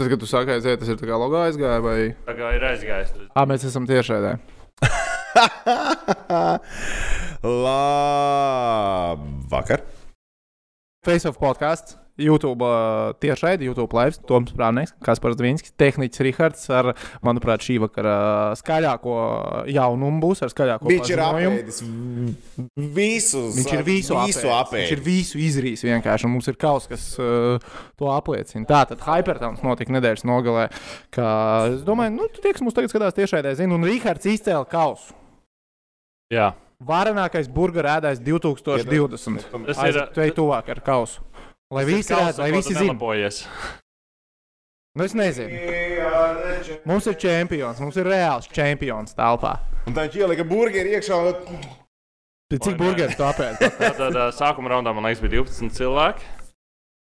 Tas, kad tu saki, aiziet, tas ir tā kā logo aizgāja, vai Tā kā ir aizgājis. Ā, mēs esam tiešraidē. Labvakar! Face of podkāsts. YouTube uh, tiešraidi, YouTube live, Toms Prāvnieks, Kaspars Dvīnskis, tehniķis Rihards ar, manuprāt, šī vakara skaļāko jaunumu būs, ar skaļāko Viņš ir paziņojumu. apēdis visus. Viņš ir visu, visu apēdis. Viņš ir apēdis. visu izrīs vienkārši, un mums ir kaut kas, kas uh, to apliecina. Tātad Hypertowns notika nedēļas nogalē, ka es domāju, nu, tu tie, kas mums tagad skatās tiešraidē, zina, un Rihards izcēla kausu. Jā, Varenākais burgeru ēdājs 2020. tas ir. Tu ej tuvāk ar kausu. Lai visi redz, lai visi. Nelabojies. Nu, es nezinu. Mums ir čempions, mums ir reāls čempions telpā. Un tā viņš ielika burgeri iekšā. Un... Tad cik tu apēdi? Tad sākuma raundā man liekas, bija 12 cilvēki.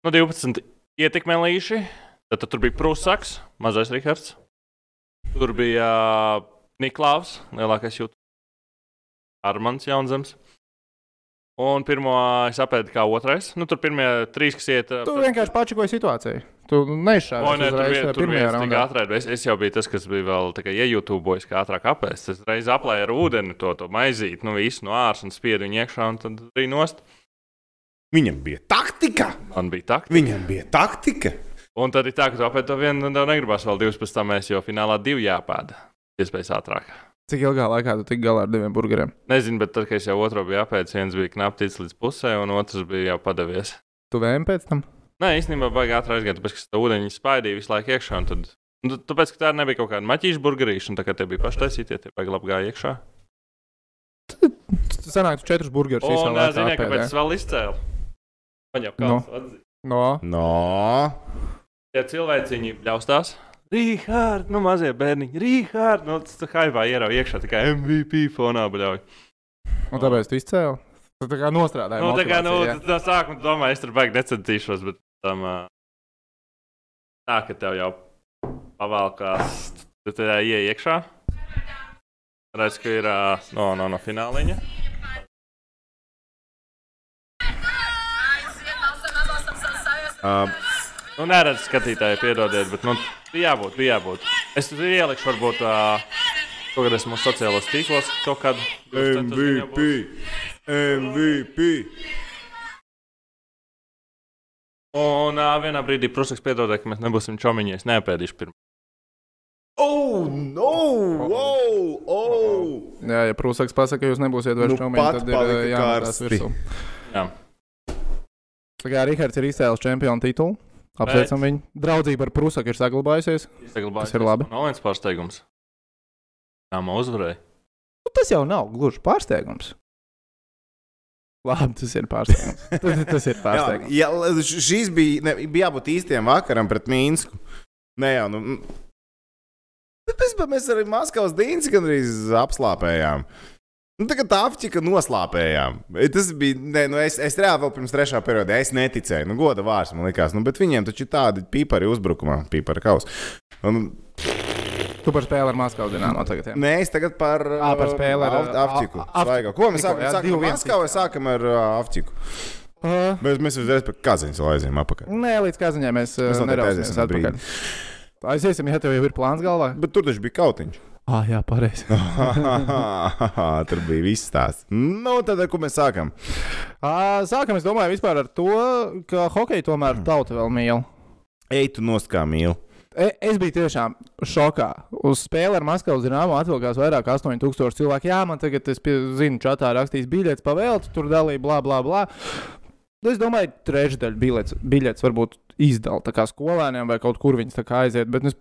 Nu, 12 ietekmēlīši. Tad, tad tur bija Prūsaks, mazais Rihards. Tur bija ā, Niklaus, lielākais jūtas. Armāns Jaunzems. Un pirmo es apēdu kā otrais. Nu, tur pirmie trīs, kas iet. Tu pēc- vienkārši pačakoji situāciju. Tu O, neizšāvi nē, tur bija tik raundā. ātrāk. Es, es jau biju tas, kas bija vēl iejūtūbojis, kā ātrāk apēst. Es reiz aplēju ar ūdeni to, to maizīt, nu visu no āras un spiedu viņu iekšā un tad arī nost. Viņam bija taktika. Man bija tā. Viņam bija taktika. Un tad ir tā, ka tu apēdi to vienu, un tev negribas vēl divas pēc tam, mēs jau finālā divi jāpēda. Iespējas ātrāk. Cik ilgā laikā tu tiki galā ar diviem burgeriem? Nezinu, bet tad, kad es jau otru biju apēdis, viens bija knapi ticis līdz pusē, un otrs bija jau padavies. Tu vēm pēc tam? Nē, īstenībā baigi ātrāk aizgāja, tāpēc, ka tas ūdeņi spaidīja visu laiku iekšā. Tad, tad- tāpēc, ka tā nebija kaut kāda maķīša burgerīša, un tā kā tie bija paštaisītie, tie baigi labi gāja iekšā. Tu sanāk, tu četrus burgerus ā, laikā zini, kāpēc es vēl izcēlu? Man jau kāds no. atzīt. No. No. Tie cilvēciņi bļaustās. Rīhārd, nu mazie bērniņi, Rīhārd, nu tas haivā ierauj iekšā, tā kā MVP fonā bļauj. Un tāpēc tu izcēli. Tu tā kā nostrādāji. Nu, tā kā, nu, jā. tā sākumā domāju, es tur baigi necentīšos, bet tam tā, ka tev jau pavalkās, tu tajā ieej iekšā. Redz, ka ir no, no, no fināliņa. Uh, Nu, neredz skatītāji, piedodiet, bet, nu, bija jābūt, bija jābūt. Es tur ielikšu, varbūt, uh, kaut kad esmu sociālos tīklos, kaut kad. MVP. MVP. Un uh, vienā brīdī, protams, piedodiet, ka mēs nebūsim čomiņi, es neapēdīšu pirmo. Oh, no! Oh, oh. Jā, ja Prūsaks pasaka, ka jūs nebūsiet vairs Nu, čomiņi, tad ir karsti. virsū. Jā. Tā kā Rihards ir izcēlis čempionu titulu. Apsveicam viņu. Draudzība ar Prūsaku ir saglabājusies. Tas ir labi. Nav viens pārsteigums. Jā, man uzvarēja. Nu, tas jau nav gluži pārsteigums. Labi, tas ir pārsteigums. tas, tas ir Jā, pārsteigums. jā, š- šīs bija, ne, bija jābūt īstiem vakaram pret Mīnsku. Nē, jau. Nu. Bet mēs, arī Maskavas dīns gandrīz apslāpējām. Nu, tā kā tā apķika noslāpējām. Tas bija. Ne, nu es, es reāli vēl pirms trešā periodā es neticēju. Nu, goda vārds man likās. Nu, bet viņiem taču ir tādi pīpari uzbrukumā, pīpari kaus. Un, Tu par spēli ar Maskavu dināmo tagad. Jā. Nē, es tagad par, Ā, par spēli ar- Av- Avčiku. a- a- Svaigā. Ko mēs sākam? jā, Sākam ar Maskavu vai sākam ar uh, Avčiku? Uh, Mēs, mēs uzreiz par Kaziņu aizējām apakaļ. nē, līdz kaziņai mēs, Mēs nerausimies aiziesim atpakaļ. Aiziesim, ja tev jau ir plāns galvā. Bet tur taču bija kautiņš. Ah, jā, pareizi. tur bija viss tās. Nu, tad ar ko mēs sākam? Sākam, es domāju, vispār ar to, ka hokeju tomēr tauta vēl mīl. Ej, tu nost kā mīli. E- Es biju tiešām šokā. Uz spēli ar Maskavas dīnāmu atvilkās vairāk kā 8000 cilvēku. Jā, man tagad, es pie- zinu, čatā rakstīs biļetes pavēlti, tur dalīja, bla, bla, bla. Nu, Es domāju, trešdaļa biļetes, biļetes varbūt izdala skolēniem vai kaut kur viņas aiziet. Bet es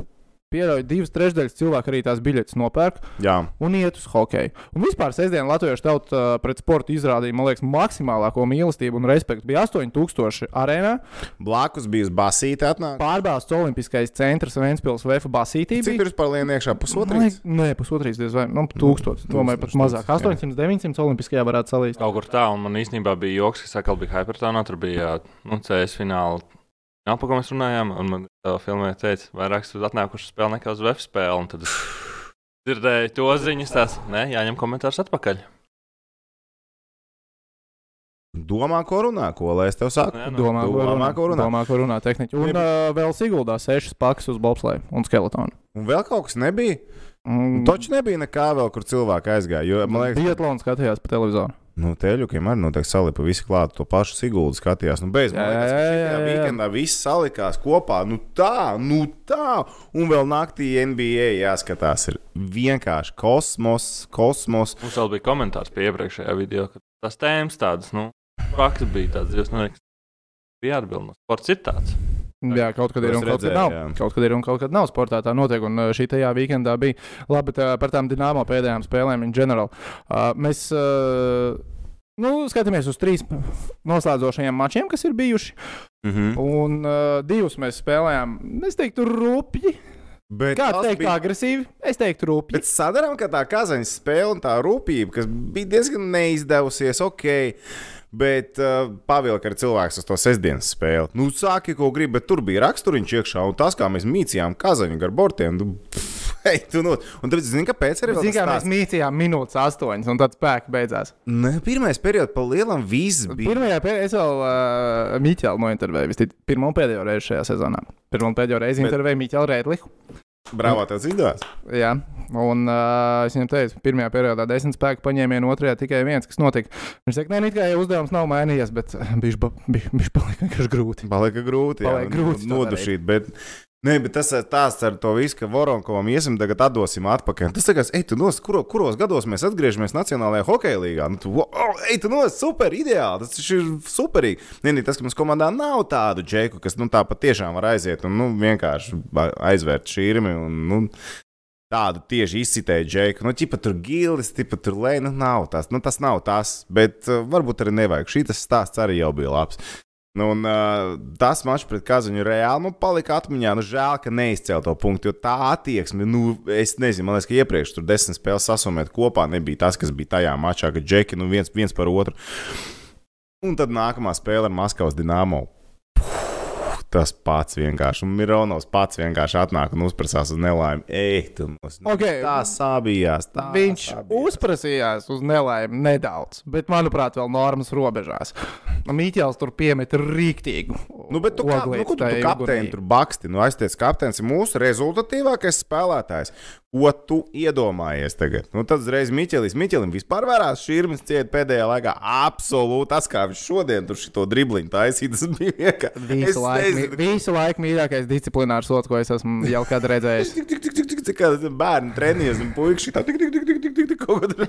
pieļauju, divas trešdaļas cilvēku arī tās biļetes nopērk Jā, un iet uz hokeju. Un vispār sestdien Latviešu tauta uh, pret sportu izrādīja, man liekas, maksimālāko mīlestību un respektu. Bija 8000 arēnā, blakus bija uz basīti atnāk. pārbāzts Olimpiskais centrs Vēnspils VF basītī. Cik tur vispār lien iekšā? Pusotrīs? Nē, pusotrīs diez vai nu, tūkstotis. Domāju, pat mazāk. jā. 800, 900 Olimpiskajā varētu salīdzināt. Kaut kur tā, un man īstenībā bija joks, kas atkal bija Hypertonā. Tur bija nu, CS fināla. Jā, par ko mēs runājām, un man tā filmē teica, vairāk uz atnākušu spēli nekā uz web spēli. Tad es dzirdēju to ziņas, tās, nē, jāņem komentārs atpakaļ. Domā, ko runā, ko lai es tev saku? Nē, nu, Domā, ko domā, runā. ko runā. Domā, ko runā tehniķi. Un uh, vēl Siguldā sešas pakas uz bobsleju un skeletonu. Un vēl kaut kas nebija. Mm, Taču nebija nekā vēl, kur cilvēki aizgāja. Jo, man liekas, Biatlons skatījās pa televizoru. Nu, teļukiem arī noteikti salipa visi klāt to pašu Siguldu skatījās. Nu, bez, man Jā, liekas, jā, ka jā, šajā jā, jā. weekendā viss salikās kopā. Nu tā, nu tā. Un vēl naktī NBA jāskatās. Ir vienkārši kosmos, kosmos. Mums vēl bija komentārs pie iepriekšējā video, ka tas tēmas tādas, nu, praktiski bija tāds, jūs nu, bija atbildi. No sports ir tāds. Jā, kaut kad ir un kaut kad nav. jā. Kaut kad ir un kaut kad nav sportā tā notiek. Un uh, šī tajā weekendā bija labi tā, par tām dināmo pēdējām spēlēm in general. Uh, mēs uh, nu, skatāmies uz trīs noslēdzošajiem mačiem, kas ir bijuši. Mhm. Un uh, divus mēs spēlējām, es teiktu, rupji. Bet tas teikt, bija- agresīvi? Es teiktu, rupji. Bet sadarām, ka tā kazaņas spēle un tā rūpība, kas bija diezgan neizdevusies, ok. Bet uh, pavilka ar cilvēku uz to sestdienas spēli. Nu, sāki, ko gribi, bet tur bija raksturiņš iekšā, un tas, kā mēs mīcījām kazaņu gar bortiem, nu, pff, ej, tu no. Un tāpēc, zini, kāpēc arī tas mēs mītījām minūtes astoņas, un tad spēki beidzās. Ne, pirmais periods pa lielam viss bija. Pirmajā pēdējā es vēl uh, Miķelu nointervēju, vistic, pirmo un pēdējo reizi šajā sezonā. Pirmo un pēdējo reizi Bet- intervēju Miķelu Rēdliku. Bravo, tas izdevās. Jā, un uh, es viņam teicu, pirmajā periodā desmit spēku paņēmienu, otrajā tikai viens, kas notika. Viņš teica, nē, it kā jau uzdevums nav mainījies, bet viņš palika vienkārši grūti. Palika grūti, jā, Palika grūti to nodušīt. Bet, nē, bet tas ir tāds ar to visu, ka Voronkovam iesim tagad atdosim atpakaļ. Tas tagad, ej, tu nos, kuro, kuros gados mēs atgriežamies Nacionālajā hokeja līgā? Nu, tu, oh, ej, tu nos, super, ideāli, tas ir superīgi. Nē, tas, ka mums komandā nav tādu džeku, kas, nu, tā patiešām var aiziet un, nu, vienkārši aizvērt šīrmi un, nu, tādu tieši izcitēju džeku. Nu, ķipa tur gildes, tipa tur lēna, nu, nav tas, nu, tas nav tas, bet uh, varbūt arī nevajag. Šī tas stāsts arī jau bija labs. Nu, un, uh, tas mačs pret Kazaņu reāli man palika atmiņā. Nu, žēl, ka neizcēla to punktu, jo tā attieksme, nu, es nezinu, man liekas, ka iepriekš tur desmit spēles sasumēt kopā nebija tas, kas bija tajā mačā, kad džeki nu, viens, viens par otru. Un tad nākamā spēle ar Maskavas Dienāmo. Tas pats vienkārši. Un Mironovs pats vienkārši atnāk un uzprasās uz nelaimi. Ej, tu mums Ok. tā sābījās. Tā Viņš sābījās. uzprasījās uz nelaimi nedaudz, bet, manuprāt, vēl normas robežās. Mīķels tur piemeta rīktīgu. Nu, bet tu, kā, nu, tu, tu kapteini tur baksti? Nu, aizties, kapteinis ir mūsu rezultatīvākais spēlētājs. Ko tu iedomājies tagad? Nu, tad uzreiz Miķelis. Miķelim vispār vērās šķirnes ciet pēdējā laikā. Absolūti tas, kā viņš šodien tur šo dribliņu taisīja, tas bija vienkārši. Visu laiku, visu laiku mīļākais disciplinārs sots, ko es esmu jau kad redzējis. Kā bērni treniņš un puikas šitā tik, tik, tik, tik, tik, tik, kaut ko tur.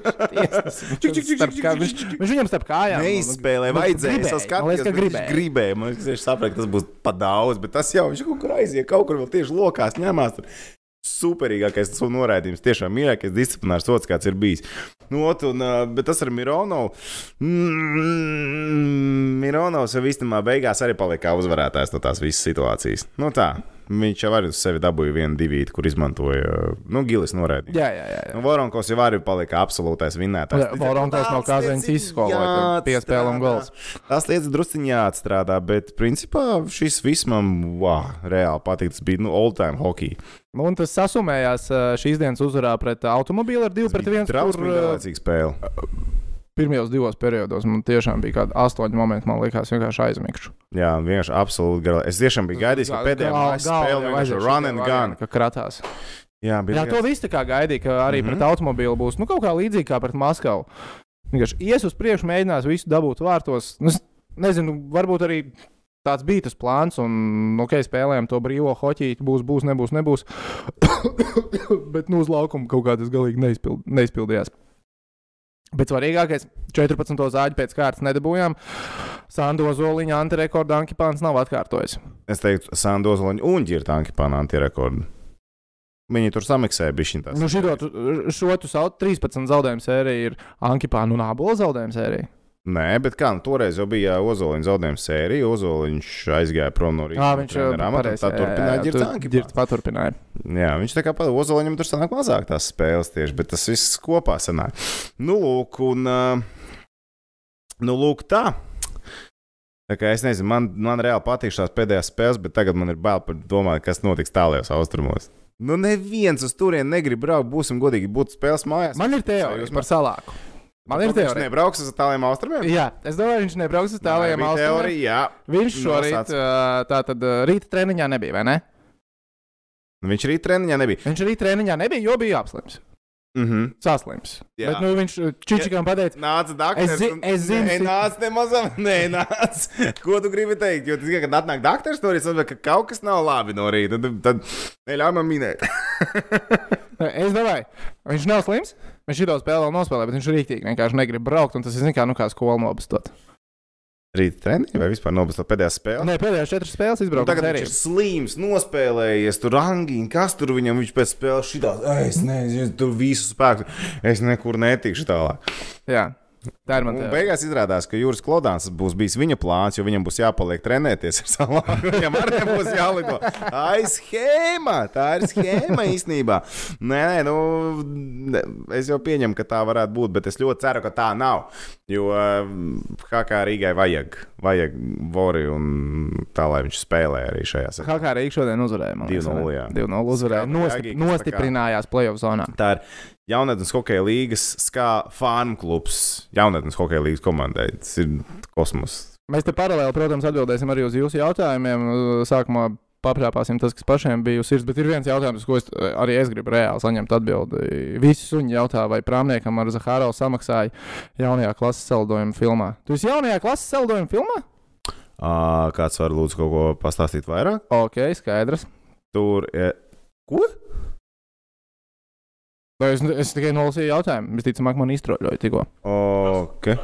Čik, čik, čik, Starp čik, kā- čik, Viņš viņam starp kājām Neizspēlēja, Nu, vajadzēja. bet viņš gribēja. gribēja. Man liekas, viņš saprata, ka tas būs pa daudz, bet tas jau viņš kaut kur aiziet, kaut kur vēl tieši lokās ņemās. Superīgākais tas noraidījums, tiešām mīļākais disciplinārs sots, kāds ir bijis. Nu, ot, un, bet tas ar Mironovu. Mm, Mironovs jau īstenībā beigās arī palika uzvarētājs no tās visas situācijas. Nu, tā. Viņš jau arī uz sevi dabūja vienu divīti, kur izmantoja nu, gilis noraidījumu. Jā, jā, jā. jā. Nu, Voronkos jau arī palika absolūtais vinnētājs. Voronkos no tur piespēle un gols. Tās lietas drusciņā jāatstrādā, bet principā šis viss man wow, reāli patīk. Tas bija nu, all-time hockey. Nu, Un tas sasumējās šīs dienas uzvarā pret automobīlu ar 2 pret 1. Trausmīgi Tur ā, garlaicīga spēle. pirmajos divos periodos man tiešām bija kādi astoņi momenti, man liekas, vienkārši aizmigšu. Jā, vienkārši absolūti garlaicīgi. Es tiešām biju gaidījis, ka pēdējā mājas spēle vienkārši run and gun. Ka kratās. Jā, bija Jā, to visu tā kā gaidīja, ka arī mm -hmm. Pret automobīlu būs nu, kaut kā līdzīga kā pret Maskavu. Vienkārši ies uz priekšu, mēģinās visu dabūt vārtos. Nu, es nezinu, varbūt arī tāds bija tas plāns, un ok, spēlējām to brīvo hoķīti, būs, būs, nebūs, nebūs. Bet nu, uz laukuma kaut kā tas galīgi neizpild, neizpildījās. Bet svarīgākais, 14. zāģi pēc kārtas nedabūjām. Sandu Zoliņa antirekorda Ankipāns nav atkārtojis. Es teiktu, Sandozloņa un Girtanki panāca rekordu. Viņi tur samiksēja bišķiņ tās. Nu, šito, šo tu sauc 13 zaudējumu sēriju, ir Ankipāna un Abola zaudējumu sērija. Nē, bet kā, nu, toreiz jau bija Ozoliņa zaudējuma sērija. Ozoliņš aizgāja prom no Jā, Rīgas. viņš jau pareizi, tā jā, jā, turpināja jā, tu- Girts paturpināja. Jā, viņš tā kā pat Ozoliņam tur sanāk mazāk tās spēles tieši, bet tas viss kopā sanāk. Nu, lūk, un. Uh, nu, lūk, tā. Tā kā es nezinu, man, man reāli patīk šīs pēdējās spēles, bet tagad man ir bail par domāt, kas notiks tālākajos austrumos. Nu, neviens uz turieni negrib braukt, būsim godīgi, būtu spēles mājās. Man ir teorija par salāku. Man ir Viņš teorija. nebrauks uz tāliem austrumiem. Jā, es domāju, viņš nebrauks uz Tā bija austrumiem. teorija, jā. Viņš šorīt, Nosauc. ā, tātad ā, rīta treniņā nebija, vai ne? Viņš arī treniņā nebija. Viņš arī treniņā nebija, jo bija apslims. Mhm. Saslims. Jā. Bet nu, viņš Čičikam pateica, Nāca dakteris. Es zi- es zinu, Nē, cik- nāc, nemazam. Nē, nāc. Ko tu gribi teikt? Jo, tas, kad atnāk dakteris, no rīta, ka kaut kas nav labi no rīta. Tad, tad neļauj man minēt. es domāju, viņš nav slims. Viņš šito spēli vēl nospēlē, bet viņš rīktīgi vienkārši negrib braukt. un Tas ir kā, nu, kā skola nobastot. Rīta treniņā vai vispār nobastot pēdējā spēlē? Nē, pēdējās četras spēles izbraukt. Nu, tagad viņš ir slims, nospēlējies, tur rangīgi, kas tur viņam viņš pēc spēles šitā. Es nezinu, tur visu spēku. Es nekur netikšu tālāk. Jā, tā ir tā. beigās izrādās, ka Juris Klodāns būs bijis viņa plāns, jo viņam būs jāpaliek trenēties ar salātu. Viņam arī nebūs jālido. Tā ir schēma. Tā ir schēma īstenībā. Nē, nē, nu, es jau pieņemu, ka tā varētu būt, bet es ļoti ceru, ka tā nav. Jo kā kā Rīgai vajag, vajag Vori un tā, lai viņš spēlē arī šajā sezonā. Kā kā Rīga šodien uzvarēja? man liekas, 2:0, vai ne? jā. 2-0 uzvarēja. Nostiprinājās playoff zonā. Tā ir jaunatnes hokeja līnijas skā fanu klubs jaunatnes hokeja līnijas komandai. Tas ir kosmos. Mēs te paralēli, protams, atbildēsim arī uz jūsu jautājumiem. Sākumā paprāpāsim tas, kas pašiem bija uz sirds, bet ir viens jautājums, ko es, arī es gribu reāli saņemt atbildi. Visi suņi jautā, vai prāmniekam ar Zahārovu samaksāja jaunajā klases saldojuma filmā. Tu esi jaunajā klases saldojuma filmā? Uh, kāds var lūdzu kaut ko pastāstīt vairāk? Ok, skaidrs. Tur ir. Ko? Vai Es, es tikai nolasīju jautājumu. Visticamāk, man iztroļoja tikko. Okay.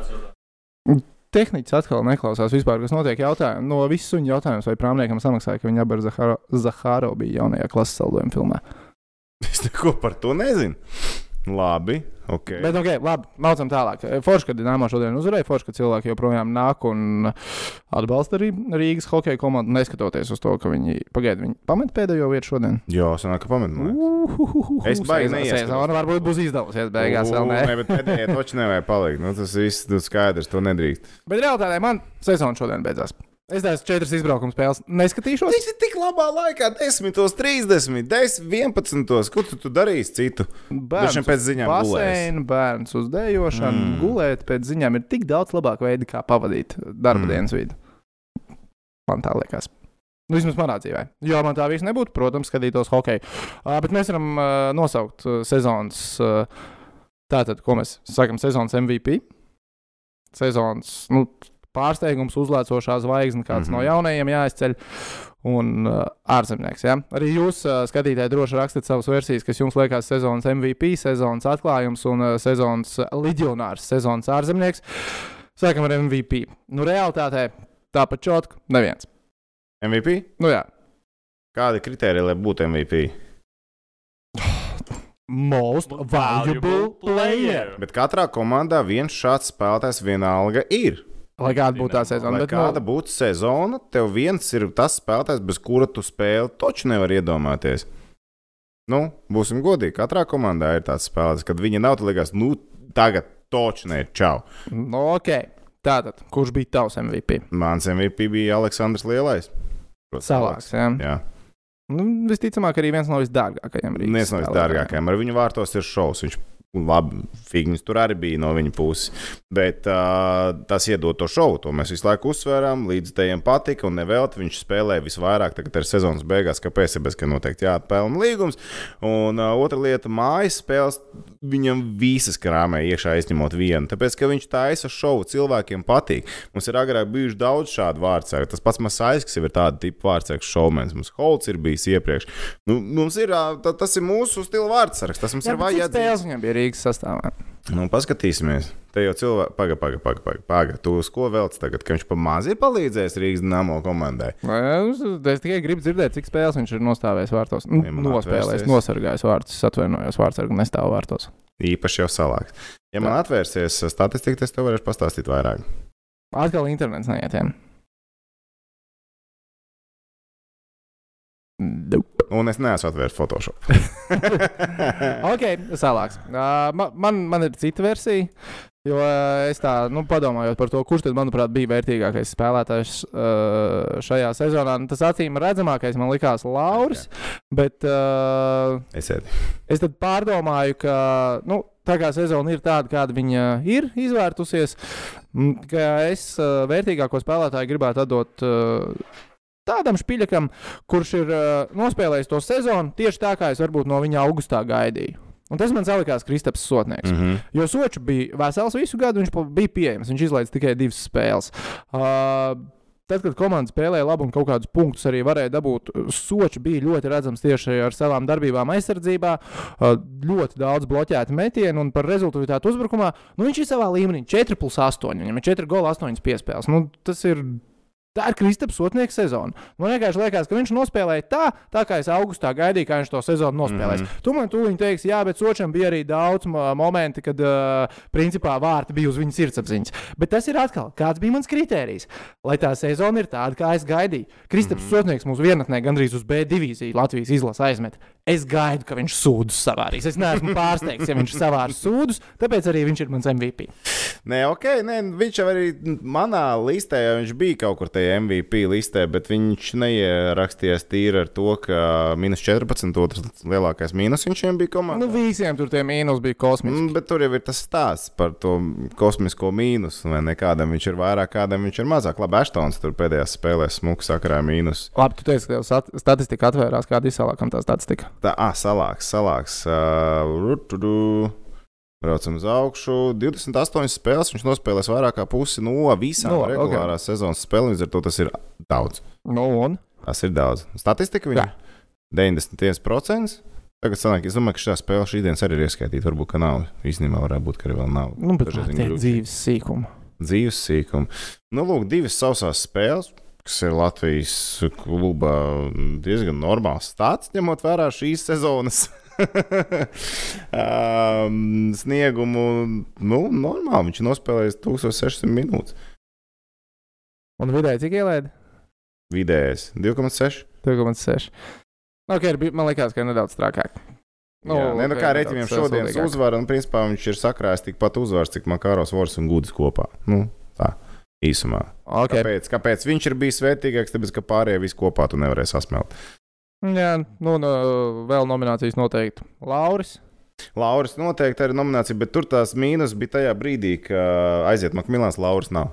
Tehniķis atkal neklausās vispār, kas notiek. Jautājumu. No visu suņu jautājums, vai prāmniekam samaksāja, ka viņa abi ar Zahāro, Zahārovu bija jaunajā klases saldojuma filmā. Es neko par to nezinu. Labi. Okay. Bet, ok, labi, mācām tālāk. Forši, ka Dienāmā šodien uzvarēja, forši, ka cilvēki joprojām nāk un atbalsta arī Rīgas hokeja komandu, neskatoties uz to, ka viņi pagaidi, viņi pamet pēdējo vietu šodien. Jā, sanāk, ka pamanīju. Es baigi neieskatos. neiesaku. Varbūt būs izdevusies beigās vēl ne. Nē, bet pēdējā toču nevajag palikt. Nu, tas viss ir skaidrs, to nedrīkst. Bet realitātē man sezona šodien beidzās. Es tās četras izbraukuma spēles neskatīšos. Tas ir tik labā laikā, 10, 30, 10, 11. Ko tu, tu darīsi citu? Dažiem pēc ziņām. Baseinu, bērns uz dēlošanu, mm. gulēt pēc ziņām ir tik daudz labāk veidi, kā pavadīt darba Mm. dienas vidu. Man tā liekas. Nu, vismaz manā dzīvē. Jo man tā viss nebūtu, protams, skatītos hokeju. Uh, bet mēs varam uh, nosaukt uh, sezonas, uh, tātad, ko mēs sakām, sezonas MVP. Sezonas nu, pārsteigums, uzlēcošā zvaigzne, kāds mm -hmm. Mhm. no jaunajiem jāizceļ. Un uh, ārzemnieks. Ja? Arī jūs, uh, skatītāji, droši rakstiet savas versijas, kas jums liekas sezonas MVP, sezonas atklājums un uh, sezonas leģionārs, sezonas ārzemnieks. Sākam ar MVP. Nu, realitātē tāpat čotka, neviens. MVP? Nu, jā, Kādi kriteriji, lai būtu MVP? most valuable player. Bet katrā komandā viens šāds spēlētājs vienalga ir. Lai kāda būtu tā sezona. Lai Bet, kāda nu, būtu sezona, tev viens ir tas spēlētājs, bez kura tu spēli taču nevar iedomāties. Nu, būsim godīgi. Katrā komandā ir tāds spēlētājs, kad viņa nav, tad liekas, nu, tagad taču ne, čau. nu, ok. Tātad, kurš bija tavs MVP? Mans MVP bija Aleksandrs Lielais. Protams, Salāks. Ja? Jā, Nu, visticamāk, arī viens no visdārgākajiem. Viens no visdārgākajiem. Ar viņu vārtos ir šovs. Viņš labi, figņas tur arī bija no viņa puses. Bet uh, tas iedod to šovu. To mēs visu laiku uzsvērām. Līdz tajiem patika, un nevelti viņš spēlē visvairāk. Tagad ir sezonas beigās, kāpēc ir bez, ka noteikti jāatpelna līgums. Un uh, otra lieta, mājas spēles viņam visas krāmē iekšā izņemot vienu. Tāpēc, ka viņš taisa šovu, cilvēkiem patīk. Mums ir agrāk bijuši daudz šādu vārdsargu. Tas pats Masaiskis ir tāda tipa vārdsargs šovmens. Mums Holts ir bijis iepriekš. Nu, mums ir, ā, ta- tas ir mūsu stila vārdsargs. Tas mums Jā, ir vajadzīgs. Rīgas sastāvā. Nu, paskatīsimies. Te jau cilvēki, pagaidi, pagaidi, pagaidi. Paga, paga. Tu uz ko velc tagad, ka viņš pa maz ir palīdzējis Rīgas Dāmo komandai? Es, es tikai gribu dzirdēt, cik spēles viņš ir nostājis vārtos. Nu, Nospēlējis, nosargājis vārtus. Atvainojos, vārdsargu nestāv vārtos. Īpaši jau salāks. Ja man atvērsies statistika, tad es tev varēšu pastāstīt vairāk. Atkal internets neietiem. Nope. Un es neesmu atvērts Photoshop. ok, salāks. Uh, man, man, ir cita versija. Jo es tā, nu, padomājot par to, kurš tad, manuprāt, bija vērtīgākais spēlētājs uh, šajā sezonā, nu, tas acīm redzamākais man likās Lauris. Bet uh, Esiet. es tad pārdomāju, ka. Nu, Tā kā sezona ir tāda, kāda viņa ir izvērtusies, ka es uh, vērtīgāko spēlētāju gribētu atdot uh, tādam špiļakam, kurš ir uh, nospēlējis to sezonu tieši tā, kā es varbūt no viņa augustā gaidīju. Un tas man salikās Kristaps Sotnieks. Mm -hmm. Jo Sočs bija vesels visu gadu, viņš bija pieejams. Viņš izlaiž tikai divas spēles. Uh, Tad, kad komanda spēlēja labi un kaut kādus punktus arī varēja dabūt, Sočs bija ļoti redzams tieši ar savām darbībām aizsardzībā. Uh, Ļoti daudz bloķētu metienu un par rezultātu uzbrukumā. Nu, viņš ir savā līmenī 4 plus 8. Viņam ir 4 gola 8 piespēles. Nu, tas ir. Tā ir Kristaps Sotnieks sezona. Man vienkārši liekas, ka viņš nospēlēja tā, tā kā es augustā gaidīju, kā viņš to sezonu nospēlēs. Mm. -hmm. Tu man tūlīt teiksi, jā, bet Sočam bija arī daudz mo- momenti, kad uh, principā vārti bija uz viņa sirdsapziņas. Bet tas ir atkal, kāds bija mans kritērijs. Lai tā sezona ir tāda, kā es gaidīju. Kristaps mm -hmm. Sotnieks mūsu vienatnē gandrīz uz B divīziju Latvijas izlases aizmet. Es gaidu, ka viņš sūdus savārīs. Es neesmu pārsteigts, ja viņš savārs sūdus, tāpēc arī viņš ir mans MVP. Nē, ok, nē, viņš jau arī manā listē, jau viņš bija kaut kur tajā MVP listē, bet viņš neierakstījās tīri ar to, ka minus 14, otrs lielākais mīnus viņam bija komandā. Nu, visiem tur tie mīnus bija kosmiski. Mm, Bet tur jau ir tas stāsts par to kosmisko mīnusu. vai ne? Kādam viņš ir vairāk, kādam viņš ir mazāk. Labi, Aštons tur pēdējās spēlēs smuku sakarā mīnus. Labi, tu teici, ka tev statistika atvērās, kāda izsalākam tā statistika. Tā, ah, salāks, salāks. Uh, Braucam uz augšu. 28 spēles. Viņš nospēlēs vairāk kā pusi no visām No, no, regulārās okay. sezonas spēlēm. Līdz ar to tas ir daudz. Nu, un? Tas ir daudz. Statistika viņam Jā. 91%. Tagad sanāk, es domāju, ka šajā spēlē šī dienas arī ir ieskaitīta. Varbūt, ka nav. Īstenībā varētu būt, ka arī vēl nav. Nu, bet tā ir dzīves sīkuma. dzīves sīkumu. Nu, lūk, divas sausās spēles, kas ir Latvijas klubā diezgan normāls stāsts, ņemot vērā šīs sezonas. um, sniegumu, nu, normāli. Viņš nospēlējis 1600 minūtes. Un vidēji cik ielaida? Vidējais 2,6. 2,6. Ok, ir bij- man liekas, ka nedaudz trakāk. Nu, Jā, ne, nu, kā eh, šodienas uzvara, un principā viņš ir sakrājis tikpat uzvaras, cik Makāros Vors un Gudis kopā. Nu, tā, īsumā. Okay. Kāpēc? Kāpēc viņš ir bijis vērtīgāks? Tāpēc, ka pārējie visi kopā tu nevarēsi sasmelt. Jā, nu, nu, vēl nominācijas noteikti. Lauris. Lauris noteikti ir nominācija, bet tur tās mīnus bija tajā brīdī, kad aiziet Makmilāns, Lauris nav.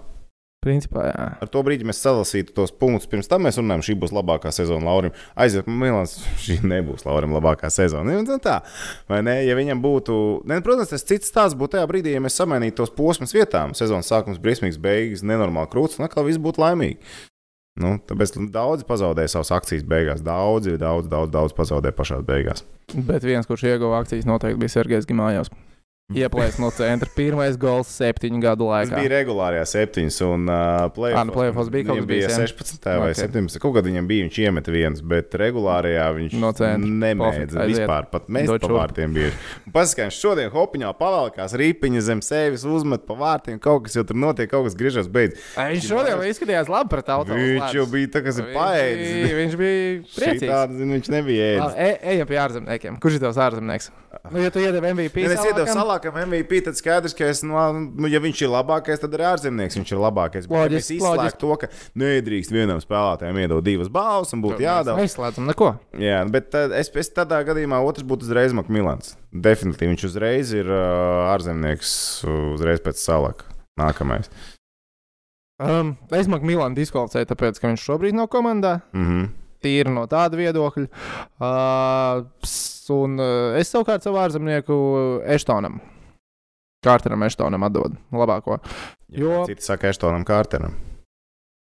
Principā, jā. Ar to brīdi mēs salasītu tos punktus. Pirms tam mēs runājām, šī būs labākā sezona Laurim. Aiziet Makmilāns, šī nebūs Laurim labākā sezona. Nu, tā, vai ne? Ja viņam būtu, ne, protams, tas cits stāsts būtu tajā brīdī, ja mēs samainītu tos posmus vietām. Sezonas sākums briesmīgs, beigas, nenormāli krūts, un atkal viss būtu laimīgi. Nu, tāpēc daudzi pazaudēja savas akcijas beigās. Daudzi, daudz, daudz, daudz pazaudēja pašā beigās. Bet viens, kurš ieguva akcijas, noteikti bija Sergejs Gimājovs. Ieplēs no centra. Pirmais gols septiņu gadu Tas laikā. bija regulārajā septiņas, un uh, Ā, nu, bija kaut kas bija bijis, jā? 16. vai Ok. 17. Kaut kad viņam bija, viņš iemeta viens, bet regulārajā viņš No aiziet. vispār pat mest Dod pa vārtiem. Paskatās, viņš šodien hopiņā pavalkās rīpiņa zem sevis, uzmet pa vārtiem, kaut kas jau tur notiek, kaut kas griežas beidz. Ai, Viņš šodien vēl izskatījās labi pret auto. Viņš jau bija tā, kas ir paēdis. Viņš bija priecīgs. Tāda, zin, viņš nebija ēdis. E, ejam pie ārzemniekiem. Kurš ir tavs ārzemnieks? Nu, ja tu iedevi MVP, Ja es salākam, salākam MVP, tad skaidrs, ka es, nu, nu, ja viņš ir labākais, tad arī ārzemnieks viņš ir labākais. Bet, ja mēs izslēgtu loģiski. to, ka nedrīkst vienam spēlētājam iedot divas balvas un būtu Mēs jādala. neizslēdzam neko. Jā, bet tad es, es tādā gadījumā otrs būtu uzreiz Makmilans. Definitīvi viņš uzreiz ir uh, ārzemnieks, uzreiz pēc salaka. Nākamais. Um, es Maksu Milānu diskvalificēju, tāpēc, ka viņš šobrīd nav komandā. Mm -hmm. Tīri no tāda viedokļa. Uh, un uh, es savukārt savu ārzemnieku Eštonam. Kārteram Eštonam atdodu labāko. Jo- Citi saka, Eštonam Kārteram.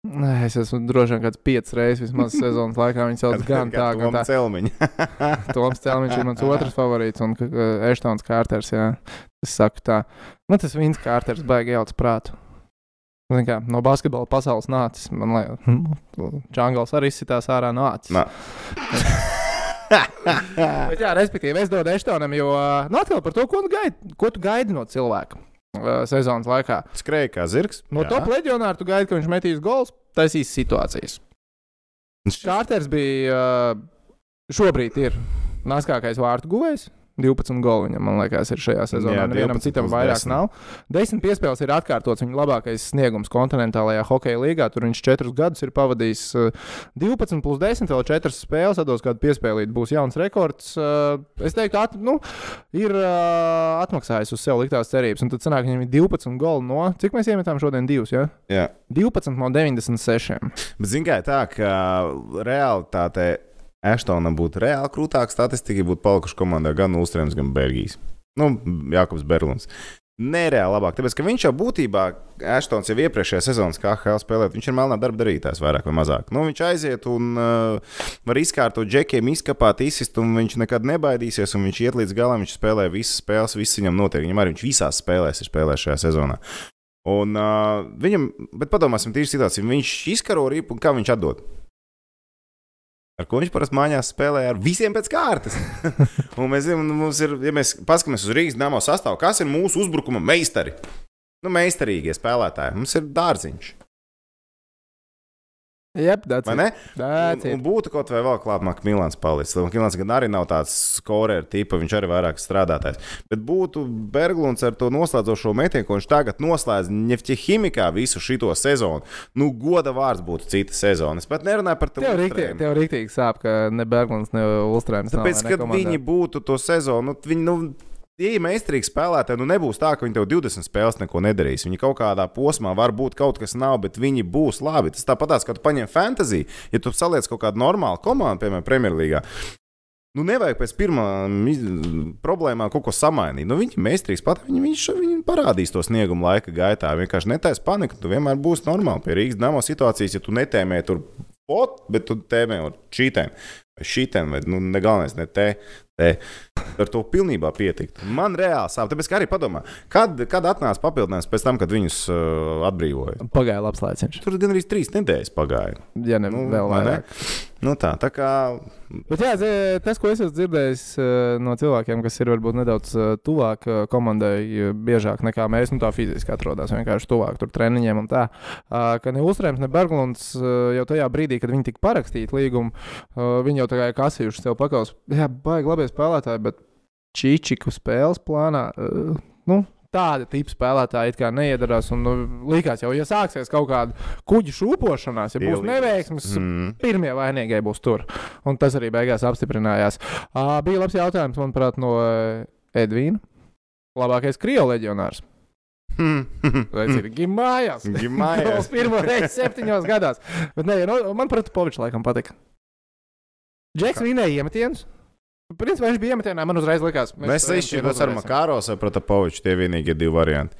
Nē, Es esmu droši vien kāds piecas reizes vismaz sezonas laikā. Viņu sauc gan tā, gan tā. Celmiņa. Toms Celmiņš ir mans otrs favorīts, un uh, Eštons Kārters. Jā. Es saku tā, nu tas Vins Kārters baigi jauc prātu. Zini Kā, no basketbola pasaules nācis. Man liekas, Čangals arī izsitās ārā nācis. Nā. Bet, jā, respektīvi, es dodu Eštonam, jo nu, atkal par to, ko tu gaidi, ko tu gaidi no cilvēka ā, sezonas laikā. Skrēja kā zirgs. No Jā. top leģionāra tu gaidi, ka viņš metīs gols, taisīs situācijas. Kārters bija ā, šobrīd ir naskākais vārtu guvējs 12 goli viņam, man liekas, ir šajā sezonā. Jā, Nevienam 12 citam vairāk 10. nav. Desmit piespēles ir atkārtots viņa labākais sniegums kontinentālajā hokeja līgā. Tur viņš četrus gadus ir pavadījis uh, 12 plus 10, vēl 4 spēles, atdos kādu piespēlīt. Būs jauns rekords. Uh, Es teiktu, at, nu, ir uh, atmaksājis uz sev liktās cerības. Un tad sanāk, viņam ir 12 goli no, cik mēs iemetām šodien divus, ja? Jā. 12 no 96. Bet, zināmā mērā, tā ka realitātē Ashtonam būtu reāli krūtāka statistika, būtu palikuši komandā gan Ulstrēms, gan Bergijs. Nu, Jākubs Berlins. Nereāli labāk, tāpēc ka viņš jau būtībā, Ashtons jau iepriekšējā sezonā, kā HL spēlēt, viņš ir melnā darba darītājs vairāk vai mazāk. Nu, viņš aiziet un uh, var izkārtot džekiem, izkapāt, izsist, un viņš nekad nebaidīsies, un viņš iet līdz galam, viņš spēlē visas spēles, viss viņam notiek. Viņam arī viņš visās spēlēs ir spēlējis šajā sezonā. Un uh, viņam, bet padomāsim, tīri situācija, viņš izkaro ripu un kā viņš atdod. Ar ko viņš parasti mājās spēlē ar visiem pēc kārtas. un mēs zinām, nu, ir, ja mēs paskatāmies uz Rīgas dāmas sastāvu, kas ir mūsu uzbrukuma meistari? Nu, meistarīgie spēlētāji. Mums ir dārziņš. Ne? That's Un, un būtu kaut vai vēl klāt, Makmilāns palicis. Makmilāns gan arī nav tāds skorēra tipa, viņš arī vairāk strādātājs. Bet būtu Berglunds ar to noslēdzošo metienu, ko viņš tagad noslēdz Nefķihimikā visu šo sezonu. Nu, goda vārds būtu cita sezona. Es pat nerunāju par to. Tev rīktīgi, tev rīktīgi sāp, ka ne Berglunds, ne Ulstrēms. Tāpēc, kad viņi būtu to sezonu, nu, viņi, nu, Ja ir meistarīgi spēlētāji, nu nebūs tā, ka viņi tev 20 spēles neko nedarīs. Viņi kaut kādā posmā var būt kaut kas nav, bet viņi būs labi. Tas tāpat, kā tu paņem fantāziju, ja tu saliec kaut kādu normālu komandu, piemēram, Premjerlīgā. Nu, nevajag pēc pirmā problēmām kaut ko samainīt. Nu, viņi meistarīgi pat, viņi, viņš, viņi parādīs to sniegumu laika gaitā. Vienkārši netaisa panika, tu vienmēr būsi normāli. Pie Rīgas dāmas situācijas, ja tu netēmē tur pot, bet tu tēmē ar šītēm. Vai šitiem, vai nu, ne galvenais, ne te, te. Ar to pilnībā pietikt. Man reāli sāp. Tāpēc, arī padomā, kad, kad atnāca papildinājums pēc tam, kad viņus uh, atbrīvoja. Pagāja labs laiciņš. Tur gan arī trīs nedēļas pagāja. Ja ne Nu, vēl vai ne? vairāk. Nu, tā, tā kā Bet jā, tas, ko es esmu dzirdējis no cilvēkiem, kas ir varbūt nedaudz tuvāk komandai, biežāk nekā mēs, nu tā fiziski atrodas vienkārši tuvāk tur treniņiem un tā, ka ne Ulstrēms, ne Berglunds jau tajā brīdī, kad viņi tika parakstīti līgumu, viņi jau tā kā kasījuši sev pakaus. Jā, baigi labi spēlētāji, bet Čičiku spēles plānā. Uh, nu, Tāda tipa spēlētāja it kā neiedarās. Un, nu, likās, jau, ja sāksies kaut kāda kuģa šūpošanās, ja būs neveiksmes, mm, pirmie vainīgie būs tur. Un tas arī beigās apstiprinājās. Uh, bija labs jautājums, manuprāt, no uh, Edvīna. Labākais krievu leģionārs. Ir Gimājās? Gimājās. Gols pirmo reizi septiņos gados. Bet, nē, no, man, protams, Povičs laikam patika. Džeks vinēja iemetienus. Principā viņš bija iemetienā, man uzreiz likās. Mēs izšķirtos ar Makāros vai Protapoviču. Tie vienīgie divi varianti.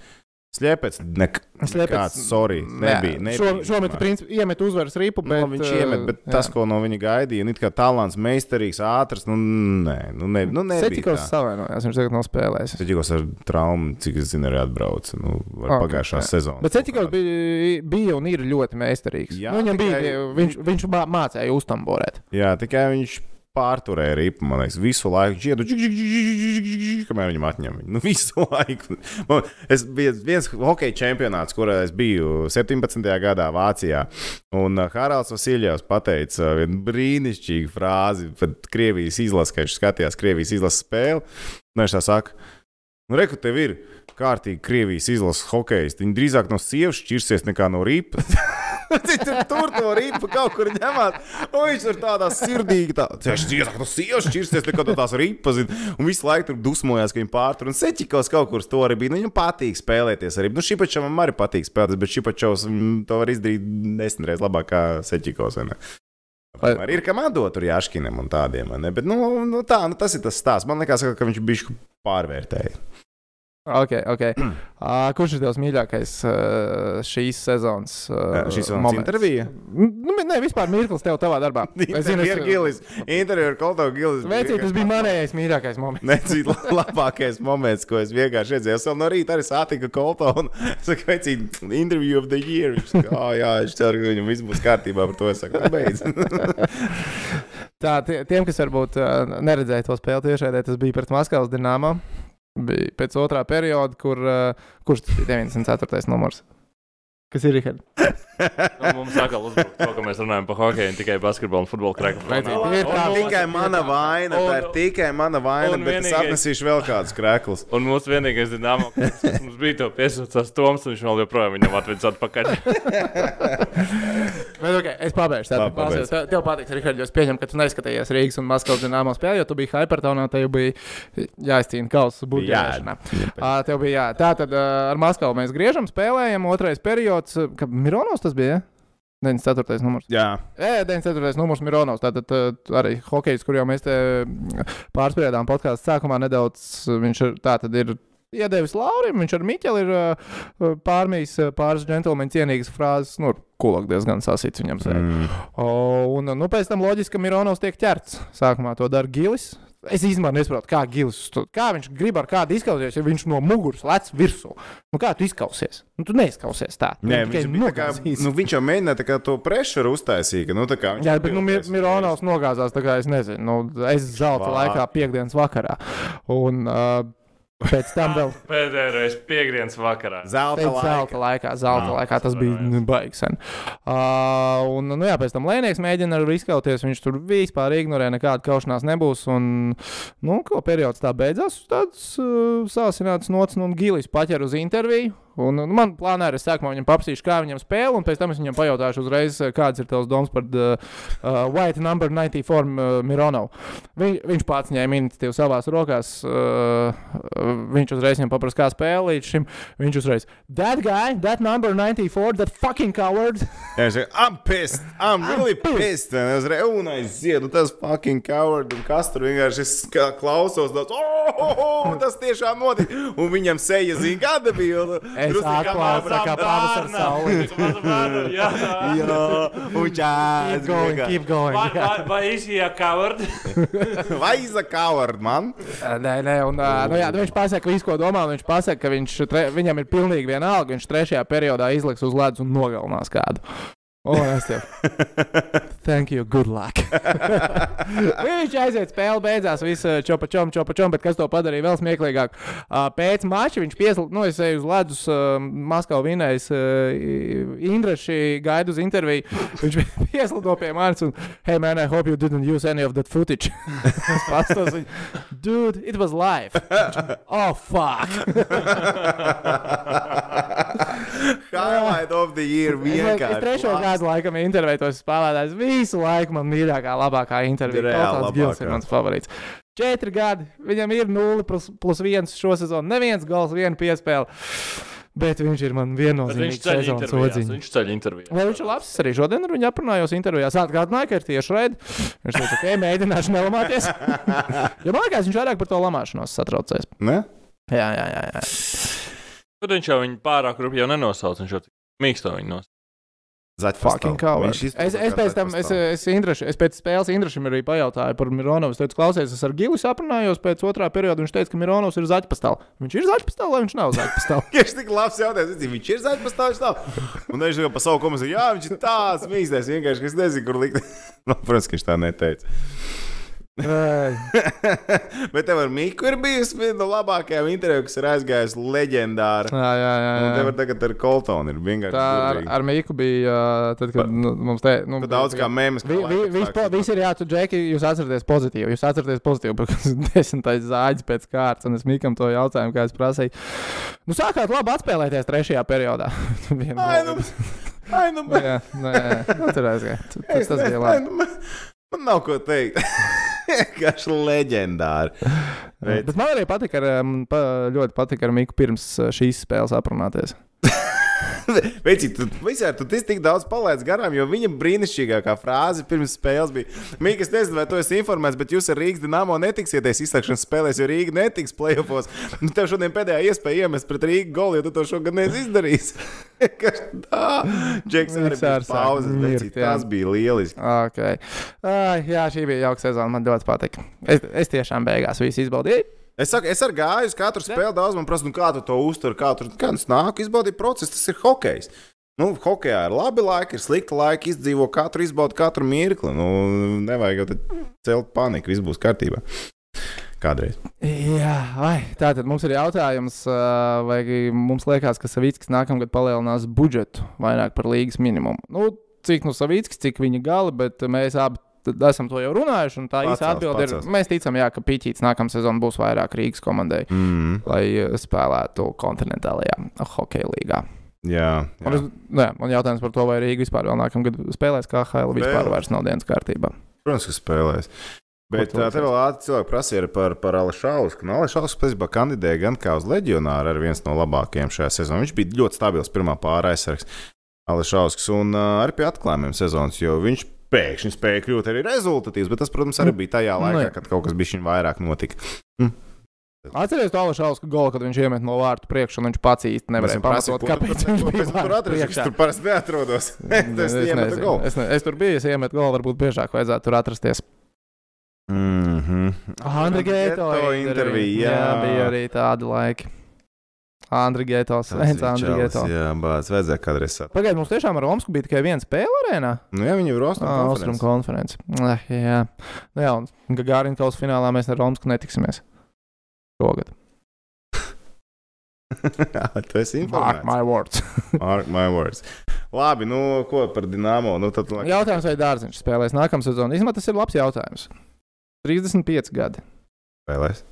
Sliepēc, nek nekāds, sorry, nebija. nebija Šo, vispār. principā iemet uzvaras ripu, Nu, bet viņš uh, iemet, bet jā. tas, ko no viņa gaidīja, nu, it kā talants, meistarīgs, ātrs, nu, nē, nu, ne, nu nebija. Seķikos tā. savainojās, viņš tagad nav spēlējis. Seķikos ar traumu, cik es zinu, arī atbrauca nu, ar Ok, pagājušā jā. sezonā. Bet Ceļš bija, bija un ir ļoti meistarīgs. Jā, nu, viņam tikai- bija, viņš, viņš mā- mācīja uztamborēt. Jā, tikai viņš pārturēja ripu, man liekas, visu laiku džik, kamēr viņam atņem. viņu. Nu, visu laiku. Man, es biju viens hokeja čempionāts, kurā es biju 17. gadā Vācijā. Un uh, Haralds Vasiljevs pateica vienu brīnišķīgu frāzi par Krievijas izlasi, kad viņš skatījās Krievijas izlases spēli. Un viņš tā saka, nu, reku, tev ir kārtīgi Krievijas izlases hokejs. Viņi drīzāk no sievas šķirsies nekā no ripas. Tur, tur to rīpu kaut kur ņemot. Un viņš tur tādā sirdīgi, tā, drīzāk no sievas šķirsies nekā no tās ripas. Un visu laiku tur dusmojās, ka viņi pārtur. Un Seķikos kaut kur to arī bija. Nu, viņam patīk spēlēties arī. Nu, Šipačam arī patīk spēlēties, bet Šipačovs mm, to var izdarīt desmit reizes labāk kā Seķikos. vai Arī ir kam atdot tur Jāškinam un tādiem. ne? Bet, nu, nu, tā, nu, tas ir tas stāsts. Man liekas, ka viņš bija pārvērtējis. Ok, ok. Uh, kurš ir tavs mīļākais uh, šīs sezonas uh, Šīs sezonas intervija? Nu, nē, vispār mirklis tev savā darbā. Es zinu, ir Gilis. Intervija ar Kolto Gilis. Veicīt, tas bija manējais mīļākais moments. Necīt labākais moments, ko es vienkārši redzēju. Es vēl no rīta arī satiku Kolto un saku, veicīt, interview of the year. Viņš saka, oh, jā, es ceru, ka viņam viss būs kārtībā par to. Es saku, "Nu, beidz. Tā, tie, tiem, kas varbūt uh, neredzēja to spēli tiešraidē, tas bija pret Maskavas dīnāmā. Bija pēc otrā perioda, kur, uh, kurš tas bija 94. numurs. Kas ir Rihards? Nu, mums atkal uzbrukt to, ka mēs runājam par hokeju, tikai basketbolu un futbolu krēku. Vajadzīgi. Ir tā, Tikai mana vaina, tā ir un- tikai mana vaina, un bet es vienīgais- atnesīšu vēl kādus krēklus. Un mūsu vienīgais dināmā, kas mums bija to piesaucās Toms, un viņš vēl joprojām viņam atvedis atpakaļ. Bet, okay, es pabeigšu. Tā, Tā, pabeidz. tev, tev patiks, Rihards, es pieņemu, ka tu neskatījies Rīgas un Maskavas dīnāmo spēli, jo tu biji Hypertonā, tev bija jāizcīna kausa budžetēšanā. Ā, Tev bija jā. Tā tad ā, ar Maskavu mēs griežam, spēlējam, otrais periods, ka Mironovs tas bija. Ja? 94. numurs. Jā, Jā, 94. numurs Mironovs. Tātad arī hokejs, kur jau mēs te mm, pārspriedām podkāstu sākumā nedaudz, viņš ir, tā tad ir iedevis Laurim, viņš ar Miķeli ir uh, pārmījis uh, pāris džentlmeņa cienīgas frāzes, nu, kulak diezgan sasits viņam sēž. mm. O, un, nu, pēc tam loģiski, ka Mironovs tiek ķerts. Sākumā to dara Gilis. Es īstenībā nesaprotu, kā Gilis, to- kā viņš grib ar kādu izkausties, ja viņš no muguras lec virsū. Nu, kā tu izkausies? Nu, tu neizkausies tā. Nē, viņš, bija tā kā, nu, viņš jau mēģināja kā to pressuru uztaisīt. Nu, tā kā Jā, bet nu, Mir Mironovs nogāzās, es nezinu, nu, es zelta laikā, piekdienas vakarā. Un uh, pēc tam vēl Pēdējā reize piekdienas vakarā. Zelta pēc zelta laika. laikā, zelta Ah, laikā tas bija baigs. Uh, un, nu, jā, pēc tam Lēnieks mēģina arī izkauties, viņš tur vispār ignorē, nekāda kaušanās nebūs. Un, nu, ko periods tā beidzās, tāds uh, sāsināts nots, nu, un Gilis paķer uz interviju. Un, nu, man plānā ir, es sākumā viņam paprasīšu, kā viņam spēle, un pēc tam es viņam pajautāšu uzreiz, uh, kāds ir tavs domas par uh, uh, White number 94 uh, Mironovu. Viņ, viņš pats ņēma iniciatīvu savās rokās. Uh, viņš uzreiz viņam paprasa, kā spēle līdz šim. Viņš uzreiz, that guy, that number 94, that fucking coward. Jā, viņš ir, I'm pissed. I'm really pissed. Un es reiz, un aiziet, nu tas fucking coward. Un kas tur vienkārši klausos, tāds, oh, oh, oh, tas tiešām notika. Un viņam seja zina, kāda bija. Es atklāju, kā pavasara saule. Jā, Jā, čās. Keep going, keep going. Vai, izjā coward? Vai iza coward, man? Nē, nē, un, nu, jā, nu, viņš pasaka visu, ko domā. un Viņš pasaka, ka viņš, tre, viņam ir pilnīgi vienalga. Viņš trešajā periodā izliks uz ledus un nogalinās kādu. O, es tev. Thank you, good luck. viņš aiziet, spēle beidzās, viss čopa čom, čopa čom, bet kas to padarīja vēl smieklīgāk? Pēc mača viņš pieslēdz, nu, es eju uz ledus, Maskavā vinējis Indraši, gaidu uz interviju. Viņš pieslēdz pie manis un, hey, man, I hope you didn't use any of that footage. es pastos viņu, dude, it was live. Oh, fuck. Highlight of the year Es, es vienkārši. trešo gadu laikam intervēju tos spēlētājus. Visu laiku man mīļākā, labākā intervija. Reāli Gils ir mans favorīts. Četri gadi, viņam ir 0 plus, plus 1 šo sezonu. Neviens gols, viena piespēle. Bet viņš ir man viennozīmīgs sezonas odziņš. Viņš ceļ intervijās. Vai viņš ir labs? Es arī šodien ar viņu aprunājos intervijās. Atgādināju, ka ir tieši raidi. Viņš teica, ka okay, mēģināšu nelamāties. jo man liekas, viņš vairāk par to lamāšanos satraucies. Ne? Jā, jā, jā. jā. Tad viņš jau viņu pārāk rupi jau nenosauc. Viņš jau mīksto viņu nosauc. Fucking coward. Es, es pēc tam, es, es, Indraši, es pēc spēles Indrašam arī pajautāju par Mironovu. Es teicu, klausies, es ar Gilis aprunājos pēc otrā perioda. Viņš teica, ka Mironovs ir zaķpastāvs. Viņš ir zaķpastāvs vai viņš nav zaķpastāvs? Viņš tik labs jautājums. Viņš ir zaļš pastāvs. Un viņš jau pa savu komisiju, jā, viņš ir tāds mīkstais. Vienkārši, ka es nezinu, kur likt. nu, protams, ka viņš tā neteica. Bet tev ar Miku ir bijusi viena no labākajām intervijām, kas ir aizgājusi leģendāra. jā, jā, jā. Un tev jā. ir tagad ar Coltonu. Ir vienkārši. Tā ar, ar Mīku bija, tad, kad nu, mums te nu, Tu daudz kā mēmas. Vi, vi, vis, po, visi ir jā, tu, Džeki, jūs atceraties pozitīvi. Jūs atceraties pozitīvi, bet desmitais zāģis pēc kārtas, un es Mikam to jautājumu, kā es prasīju. Nu, sākāt labi atspēlēties trešajā periodā. Ai, nu, ai, nu, Nu, Jā, nu, tur aizgāja. Tu- Tas, Es tas ne- bija ai, labi. nu, man nav ko teikt. Vienkārši leģendāri. Bet- Bet man arī patika, ar, pa, ļoti patika ar Miku pirms uh, šīs spēles aprunāties. Vecīt, tu visādi tu tik daudz palaidis garām, jo viņa brīnišķīgākā frāze pirms spēles bija: Mīk, es nezinu, vai tu esi informēts, bet jūs ar Rīgas dīnāmo netiksieties izslēgšanas spēlēs, jo Rīga netiks playoffs. Nu, tev šodien pēdējā iespēja iemest pret Rīgas golu, jo tu to šogad neesi izdarījis. Kas tā? Džeks arī pauzes, mirt, tas bija lieliski. Okay. Ai, jā, šī bija jauka sezona. Man ļoti patika. Es, es tiešām beigās visu izbaudīju. Es saku, es ar gāju uz katru spēli daudz, man prasa, nu, kā tu to uztver, kā tur kā nāk, izbaudīt procesu, tas ir hokejs. Nu, hokejā ir labi laiki, ir slikti laiki, izdzīvo katru, izbauda katru mirkli. Nu, nevajag jau celt paniku, viss būs kārtībā. kādreiz. Jā, vai, tātad mums ir jautājums, vai mums liekas, ka Savīckis nākamgad palielinās budžetu vairāk par līgas minimumu. Nu, cik nu Savīckis, cik viņa gala, bet mēs abi esam to jau runājuši. un Tā Pacels, īsa atbilde ir, pacels. mēs ticam, jā, ka Pīķīts nākamā sezona būs vairāk Rīgas komandai, Mm. lai ā, spēlētu kontinentālajā hokeja līgā. Jā, Un, jā. es, jā, un jautājums par to, vai Rīga vispār vēl nākamgad spēlēs KHL, vispār Spēlēs. vairs nav dienas kārtībā. protams, ka spēlēs. Bet tā, te vēl ātri cilvēki prasīja par, par Alešausku. Nu, Alešausks patiesībā kandidēja gan kā uz leģionāru, arī viens no labākajiem šajā sezonā. Viņš bija ļoti stabils pirmā pārā aizsargs Alešausks un uh, arī pie atklājumiem sezonas, jo viņš pēkšņi spēja kļūt arī rezultatīvs, bet tas, protams, arī bija tajā Nu, laikā, jā. kad kaut kas bija viņa vairāk notika. Atcerieties to Alašausku golu, kad viņš iemet no vārtu priekšā, un viņš pats īsti nevarēja pamatot, kāpēc viņš bija tur atrasts. Priekšā. tur parasti neatrodas. Tas es, es, ne, es tur biju, es iemetu golu, varbūt biežāk vajadzētu tur atrasties. Mhm. Andri Geto intervija. Jā, bija arī tādi laiki. Andri Getos, Tas viens ir Andri čalis, Geto. Jā, bāc, vajadzēja kādreiz sākt. Pagaidiet, mums tiešām ar Omsku bija tikai viena spēle arēnā. Nu, jā, viņi ir Rostrum Ah, konferences. konference. Eh, jā, nu, jā un Gagārina kausa finālā mēs ar Omsku netiksimies. Šogad. tu esi Mark informēts. my words. Mark my words. Labi, nu, ko par Dienāmo? Nu, tad, lai- jautājums, vai Dārziņš spēlēs nākamā sezonā? Īstenībā tas ir labs jautājums. 35 gadi. Spēlēs.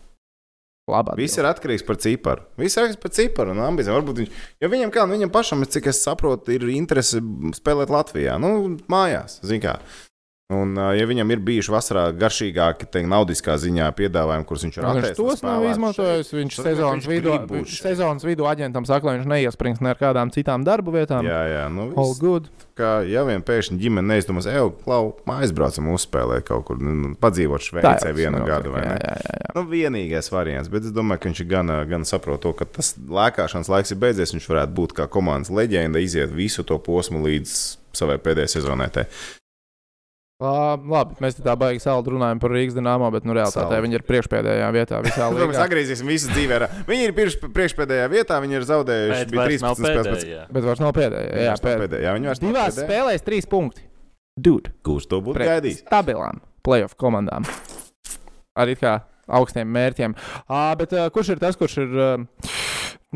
Labā. Viss ir atkarīgs par ciparu. Viss ir atkarīgs par ciparu un ambīcijām. Varbūt viņš, jo viņam, kā, nu, viņam pašam, cik es saprotu, ir interese spēlēt Latvijā, nu, mājās, zin kā. Un, ja viņam ir bijuši vasarā garšīgāki, teikt, naudiskā ziņā piedāvājumi, kurus viņš ir Viņš atteicis tos nav izmantojis. Viņš sezonas viņš vidū, viņš sezonas vidū aģentam saka, lai viņš neiesprings ne ar kādām citām darbu vietām. Jā, jā, nu, All viss, good. kā, ja vien pēkšņi ģimene neizdomās, ej, klau, aizbraucam uzspēlēt kaut kur, nu, nu, padzīvot Šveicē vienu gadu, ne? Jā, jā, jā. Nu, vienīgais variants, bet es domāju, ka viņš gan, gan saprot to, ka tas lēkāšanas laiks ir beidzies. Viņš varētu būt kā komandas leģenda, iziet visu to posmu līdz savai pēdējai sezonai. Uh, labi, mēs tā baigi saldu runājam par Rīgas dīnāmo, bet nu, realitātē viņi ir priekšpēdējā vietā visā Mēs līnijā. atgriezīsim visu dzīvē. Viņi ir priekšpēdējā vietā, viņi ir zaudējuši. Bet Bija vairs nav 13 spēles pēc pēdējā. Bet vairs nav pēdējā. Jā, pēd... pēdējā. Jā, viņi vairs nav Divās pēdējā. spēlēs trīs punkti. Dude, Kurš to būtu gaidījis? stabilām playoff komandām. Arī kā augstiem mērķiem. À, bet uh, kurš ir tas, kurš ir uh,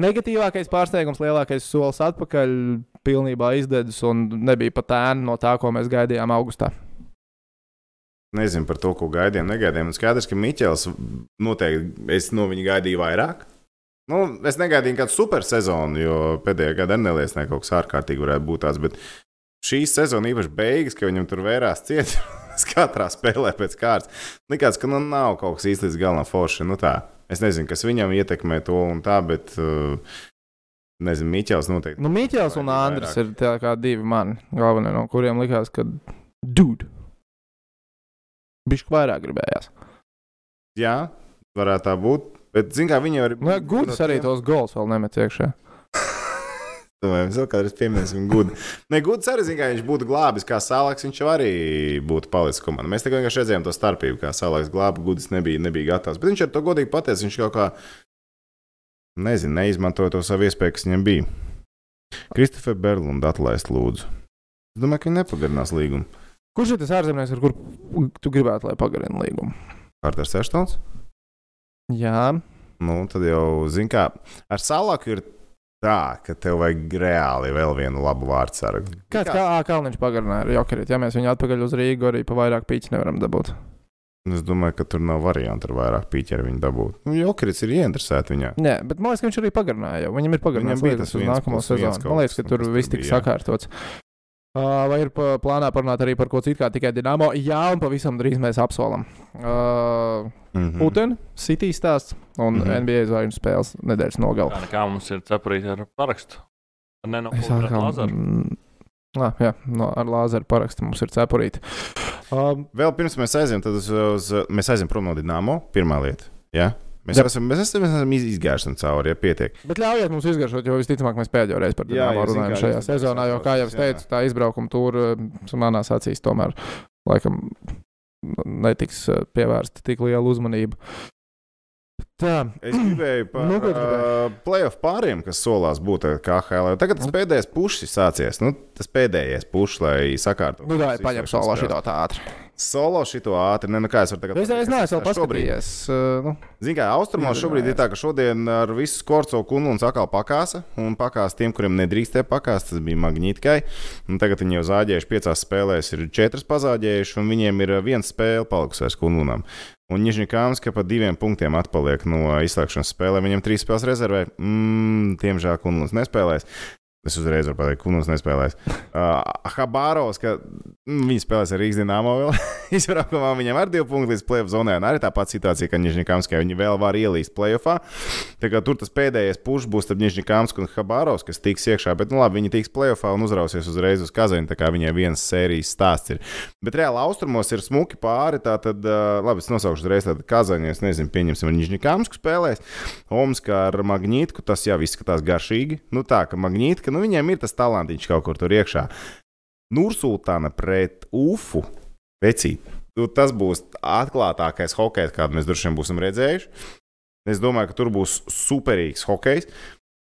negatīvākais pārsteigums, lielākais solis atpakaļ, pilnībā izdedzis un nebija pat ēna no tā, ko mēs gaidījām augustā? Nezinu par to, ko gaidījām, negaidījām. Un skaidrs, ka Miķels noteikti es no viņa gaidīju vairāk. Nu, es negaidīju kādu super sezonu, jo pēdējā gada neliecināja kaut kas ārkārtīgi varētu būt tāds. Bet šīs sezonas īpaši beigas, ka viņam tur vērās ciet. Katrā spēlē pēc kārtas. Likās, ka nu, nav kaut kas īsti līdz galam forši. Nu, tā. es nezinu, kas viņam ietekmē to un tā, bet uh, nezinu, Miķels noteikti. Nu, Miķels un Vairāk. Andris ir tie kā divi mani galvenie, no kuriem likās, ka dude. Bišķi vairāk gribējās. Jā, varētu tā būt. Bet, zināmā mērā, viņi jau ir. Nu, Gudrs arī tos gols vēl nemet iekšā. Mēs vēl kādreiz pieminēsim Gudu. Nē, Gudrs arī zina, ka viņš būtu glābis kā Salaks. Viņš jau arī būtu palicis komandā. Mēs tikai vienkārši redzējām to starpību, kā Salaks glāba. Gudrs nebija, nebija gatavs. Bet viņš ar to godīgi pateica, viņš kaut kā, nezinu, neizmantoja to savu iespēju, kas viņam bija. Kristofer Berlunda atlaist lūdzu. Es domāju, ka viņi nepagarinās līgumu. Kurš ir tas ārzemnieks, ar kuru tu gribētu, lai pagarina līgumu? Kārters Eštons? Jā, Nu, tad jau, zin kā, ar Salaku ir tā, ka tev vajag reāli vēl vienu labu vārdu sargu. kāds kā, ā, Kalniņš pagarināja ar Jokerit. Ja mēs viņu atpakaļ uz Rīgu arī pa vairāk pīķi nevaram dabūt. Es domāju, ka tur nav variantu ar vairāk pīķeru viņu dabūt. Nu, Jokrits ir ieinteresēts viņā. Nē, bet man liekas, ka viņš arī pagarināja. Viņam ir pagarināts Viņam bija tas uz nākamo sezonu. Man liekas, kas, ka nu, tur viss jā. sakārtots. Uh, vai ir plānā parunāt arī par ko citu, kā tikai Dienāmo? Jā, un pavisam drīz mēs apsolam. Uh, Mm -hmm. Putina, City stāsts un mm. -hmm. NBA zvaigžņu spēles nedēļas nogalē. Kā nekā mums ir cepurīti ar parakstu. Atkal, Lazaru. mm, ah, jā, no, ar lāzeru parakstu mums ir cepurīti. Um, Vēl pirms mēs aizējām, tad uz, uz, mēs aizējām prom no Dienāmo. Pirmā lieta. Ja? Mēs, Jā. esam, mēs, esam, mēs esam iz- izgājuši cauri, ja pietiek. bet ļaujiet mums izgaršot, jo visticamāk mēs pēdējo reizi par zin runājam šajā sezonā, jo, kā jau es teicu, tā izbraukuma tūra manās acīs tomēr laikam netiks eh, pievērsta tik liela uzmanība. Tā, Es gribēju par Nu, nu, uh, playoff pāriem, kas solās būt KHL. Tagad tas pēdējais pušs sācies. Nu, tas pēdējais pušs, lai sakārtotu. nu, tā ir visu paņem izslēgšanas solo spēles. šito tā ātri. Solo šito ātri, ne, nu kā es varu tagad Es, es neesmu paskatījies. uh, Nu, Ziniet, kā austrumos šobrīd ir tā, ka šodien ar visu skorco kungu atkal pakāsa. Un pakāsa tiem, kuriem nedrīkstēja pakāst, tas bija magnītikai. Un tagad viņi jau zāģējuši piecās spēlēs, ir četras pazāģējuši, un viņiem ir viena spēle palikusi vairs kungunam. Un Nižņikāns, ka pa diviem punktiem atpaliek no izslēgšanas spēlēm, viņam trīs spēles rezervē. Mm, diemžēl kunguns nespēlēs. Es uzreiz varu pateikt, ka Kungs nespēlēs. Uh, Habāros, ka mm, viņi spēlēs ar Rīgas dīnāmo vēl. Izbraukumā viņam ar divu punktu līdz plēsoņu zonai. Un arī tā pati situācija, ka Nižņikāmskai viņi vēl var ielīst plēsoņā. Tā kā tur tas pēdējais pušs būs starp Nižņikāmsku un Habāros, kas tiks iekšā. Bet, nu labi, viņi tiks plēsoņā un uzrausies uzreiz uz Kazani. Tā kā viņai viens sērijas stāsts ir. Bet reāli austrumos ir smuki pāri. Tā tad, uh, labi, es nosaukšu uzreiz tādu Kazani. Es nezinu, pieņemsim, ar Nižņikāmsku spēlēs. Omskā ar Magnītku tas jau izskatās garšīgi. Nu tā, ka Magnītka, nu viņiem ir tas talantiņš kaut kur tur iekšā. Nursultāna pret Ufu. Vecīt. Nu, tas būs atklātākais hokejs, kādu mēs droši vien būsim redzējuši. Es domāju, ka tur būs superīgs hokejs.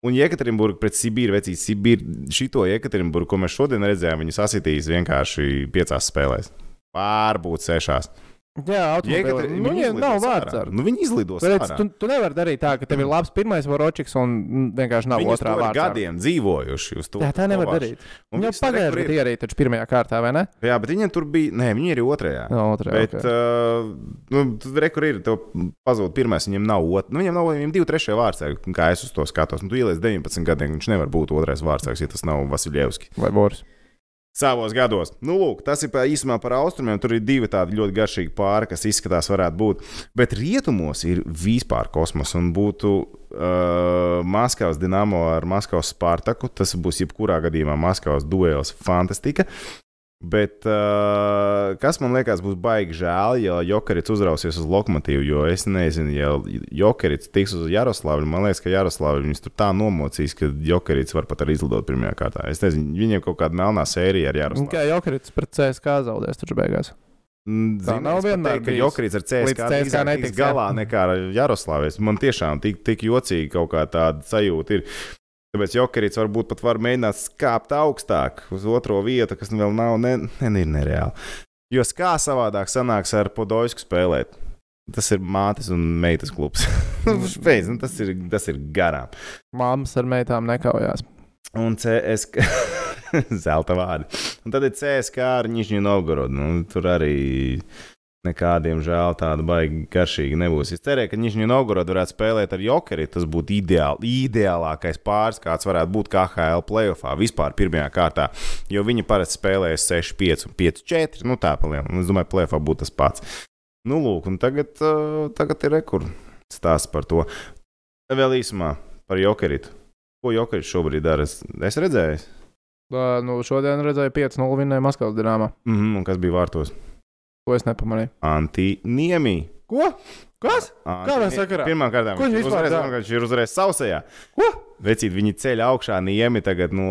Un Jekaterinburga pret Sibīru, vecīt, Sibīru, šito Jekaterinburgu, ko mēs šodien redzējām, viņi sasitīs vienkārši piecās spēlēs. Varbūt sešās. Jā, automobīli. Nu, viņiem nav vārds. ar. Nu, viņi izlidos. Ārā. tu, tu nevari darīt tā, ka tev ir labs pirmais varočiks un mm, vienkārši nav Viņi uz otrā ir vārdā. gadiem dzīvojuši. uz to- Jā, tā nevar to darīt. Re, kur pagājušajā ir. gadā arī taču pirmajā kārtā, vai ne? Jā, bet viņiem tur bija. Nē, viņi ir otrajā. No, otrajā, Bet, ok. uh, nu, tur re, kur ir. Tev pazūd pirmais, viņiem nav otrs. Nu, viņiem nav viņiem divi trešie vārdsargi, kā es uz to skatos. Nu, tu ieliec 19 gadiem, viņš nevar būt otrais vārdsargs, ja tas nav Vasiljevskis. Vai Boris? Savos gados. Nu, lūk, tas ir pa- īsumā par austrumiem. Tur ir divi tādi ļoti garšīgi pāri, kas izskatās, varētu būt. Bet rietumos ir vispār kosmos un būtu uh, Maskavas Dienāmo ar Maskavas Spartaku. Tas būs jebkurā gadījumā Maskavas duels fantastika. Bet uh, kas man liekas, būs baigi žēl, ja Jokarits uzrausies uz lokomotīvu, jo es nezinu, ja Jokarits tiks uz Jaroslavu. Man liekas, ka Jaroslavu viņus tur tā nomocīs, ka Jokarits var pat arī izlidot pirmajā kārtā. Es nezinu, viņiem kaut kāda melnā sērija ar Jaroslavu. kā Jokarits pret CSK zaudēs taču beigās. Mm, Tā zini, nav vienmēr teiktu, ka bijis. Jokarits ar CSK, tiks galā nekā ar Jaroslavu. Man tiešām tik, tik jocīgi kaut kā tāda sajūta ir. Tāpēc Jokarits varbūt pat var mēģināt skāpt augstāk uz otro vietu, kas vēl nav ne, ne, ne, nereāli. Jo kā savādāk sanāks ar Podolsku spēlēt? Tas ir mātes un meitas klubs. Nu, Špēc, nu, tas, ir, tas ir garām. Māmas ar meitām nekaujās. Un CSK. Zelta vārdi. Un tad ir CSK ar Nižņu Novgorodu. Nu, tur arī nekādiem žēl tāda baigi garšīga nebūs. Es cerēju, ka Nižņu Novgorodu varētu spēlēt ar Jokeri. Tas būtu ideāli, ideālākais pāris, kāds varētu būt KHL playoffā vispār pirmajā kārtā. Jo viņi parasti spēlēs 6, 5 un 5, 4. Nu, tā palielināt. Un Es domāju, playoffā būtu tas pats. Nu, lūk, un tagad, uh, tagad ir rekords stāsts par to. Vēl īsumā par Jokeritu. Ko Jokerits šobrīd dara? Es, es redzēju, Uh, nu, šodien redzēju 5-0 vinnēju Maskavas dīnāmā. mm -hmm, un kas bija vārtos. Ko es nepamanīju? Antiniemi. Ko? Kas? Kādā sakarā? Pirmkārt, viņš vispār uzreiz, viņš ir uzreiz sausajā. Ko? Vecīt, viņi ceļ augšā, niemi tagad no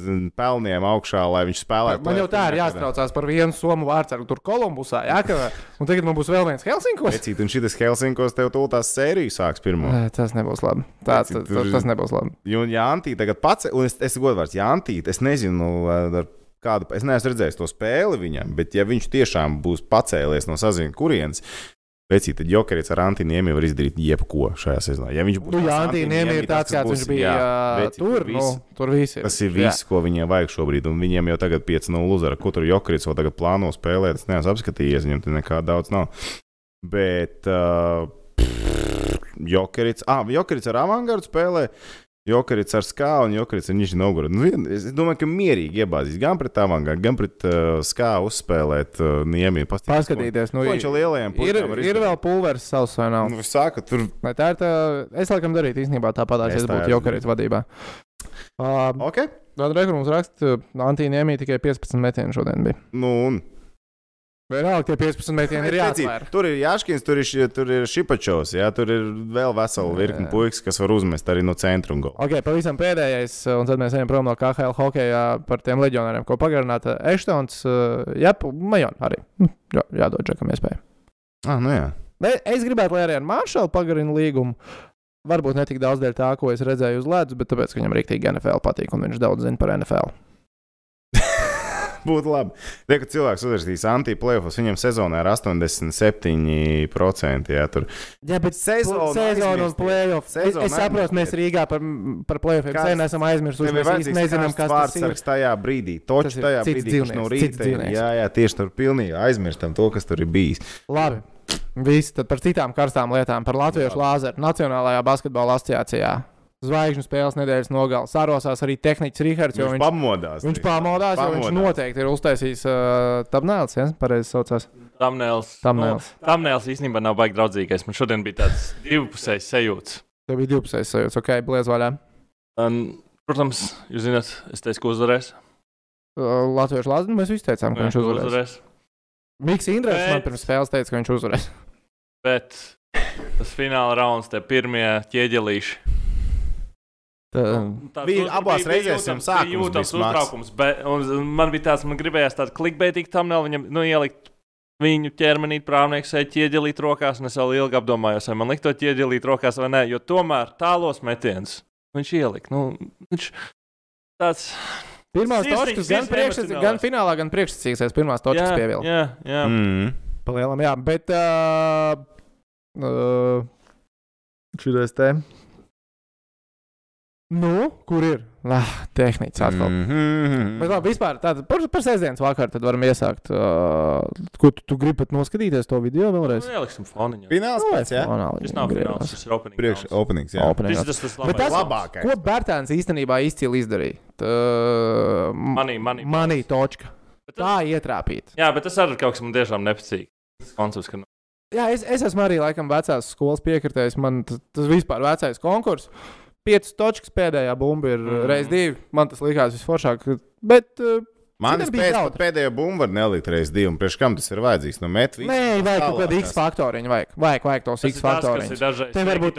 zin, pelniem augšā, lai viņš spēlētu. Man jau tā ir jāstraucās par vienu somu vārdu, tur Kolumbusā. Jā, ka, un tagad man būs vēl viens Helsinkos. Vecīt, un šis Helsinkos tev tūlīt tās sērijas sāks pirmo. Nē, Tas nebūs labi. Tā, Vecīt, tas, tas nebūs labi. Un Jāntī tagad pats, un es, es godvārds Jāntī, es nezinu, ar kādu, es neesmu redzējis to spēli viņam, bet ja viņš tiešām būs pacēlies no sazina kurienes, vecīt, tad Jokerits ar Antiniemi var izdarīt jebko šajā sezonā. Ja viņš būs Nu, jā, Antīniem ir tāds, kāds viņš bija jā, jā, vecīt, tur. Nu, tur viss ir. Tas ir viss, ko viņiem vajag šobrīd, un viņiem jau tagad 5-0 uzvara. Ko tur Jokrits vēl tagad plāno spēlēt? Es neesmu apskatījies, viņam tur nekā daudz nav. Bet uh, Jokrits, ah, Jokrits ar avangardu spēlē. Jokarits ar skābu un Jokarits ar Nižņu Novgorodu. Nu, vien- es domāju, ka mierīgi iebāzīs gan pret avangardu, gan pret uh, skābu uzspēlēt uh, Niemiju. Paskatīties, nu, viņš lielajiem ir, puikiem var ir izdarīt? vēl pulveris savs vai nav. Nu, es saku, tur Vai tā ir tā, es laikam darītu īstenībā tāpat, ja Es būtu Jokarits vadībā. Uh, ok. Tad rekurors raksta, Antīniem tikai 15 metieni šodien bija. Nu, un Vienalga, tie 15 metieni ir jāatver. Tur ir Jāškins, tur ir, tur ir Šipačovs, jā, tur ir vēl vesela virkni Jā. puikas, kas var uzmest arī no centra. Ok, pavisam pēdējais, un tad mēs ejam prom no KHL hokeja par tiem leģionāriem, ko pagarināt. Eštons, jā, Majon arī. Hm, Jā, jādod Džekam iespēju. Ah, nu jā. Es gribētu, lai arī ar Maršalu pagarina līgumu. Varbūt ne tik daudz dēļ tā, ko es redzēju uz ledus, bet tāpēc, ka viņam rīktīgi NFL patīk un viņš daudz zina par NFL. Būtu labi. Re, ka cilvēks uzrakstīs anti-playoffs, viņam sezonā ir 87%. Jā, tur. Jā, bet Sezonu sezonu un playoff. Es, es saprotu, mēs. Rīgā par, par Kāds- sen esam aizmirsuši. Mēs vajadzīgs nezinām, kas tas ir. tajā brīdī. Točs Tas ir tajā brīdī, no dzīvnieks, cits rīta. ir- dzīvnieks. Jā, jā, tieši tur pilnīgi aizmirstam to, kas tur ir bijis. Labi. Viss tad par citām karstām lietām, par Latviešu lāzeru Nacionālajā basketbola asociācijā. Zvaigžņu spēles nedēļas nogalē. Sarosās arī tehniķis Rīgards, jo Viņš viņš, pamodās. viņš pamodās, jo viņš Pamodās. noteikti ir uztaisījis uh, tabnēls, ja? pareizi saucās. Thumbnails. Thumbnails. Nu, thumbnails īstenībā nav baigi draudzīgais. Man šodien bija tāds divpusējs sajūts. Tev bija divpusējs sajūts, ok, bliez vaļā. Un, protams, jūs zināt, es teicu, ka uzvarēs. Uh, Latviešu lāzeru mēs visi teicām, ka Jā, viņš uzvarēs. uzvarēs. Miks Indrēs man Bet- pirms spēles teica, ka viņš uzvarēs. Bet tas fināla rauns, tie pirmie ķieģelīši. Tā, Tā- Bija abās reizēs jūtams bija smags. uztraukums, bet un man bija tāds, man gribējās tādu klikbeitīgu thumbnail viņam nu, ielikt. Viņu ķermenī prāvnieks ej ķieģelīt rokās, un es vēl ilgi apdomājos, vai man likt to ķieģelīt rokās vai nē, jo tomēr tālos metienus viņš ielika. Nu, viņš tāds Pirmās točkas gan, priekšsac- gan finālā, gan priekšsacīgais pirmās točkas jā, pievilka. jā, jā. Mm. Palielam, jā, bet uh, uh, šitais te. Nu, kur ir? Ah, tehnicis atkal. Mm. Mm Bet labi, vispār tāda par, par sestdienas vakaru tad varam iesākt. Uh, ko tu, tu gribi pat noskatīties to video vēlreiz? Nu, ieliksim foniņu. Fināls pēc, jā? Fonāli Tas nav fināls, tas ir opening. Priekš openings, jā. Opening Tas tas tas Bet tas- labākais. labākais. Ko Bērtāns īstenībā izcili izdarīja? Tā, Manī, manī. manī točka. Bet Tā ietrāpīt. Jā, bet tas arī kaut kas man tiešām nepatīk. Koncepts, ka nu, Jā, es, es esmu arī laikam vecās skolas piekritējis. Man tas, tas vispār vecais konkurss. Piecas točkas pēdējā bumba ir mm. Mhm. reizes divi. Man tas likās visforšāk. Bet uh, Man Citam tas bija pēc jautri. pēdējā bumba var nelikt reizes divu. un Priekš kam tas ir vajadzīgs? Nu, met visu. nē, vajag kaut kādu. X faktoriņu. Vajag, vajag, vajag tos X faktoriņus. Te varbūt-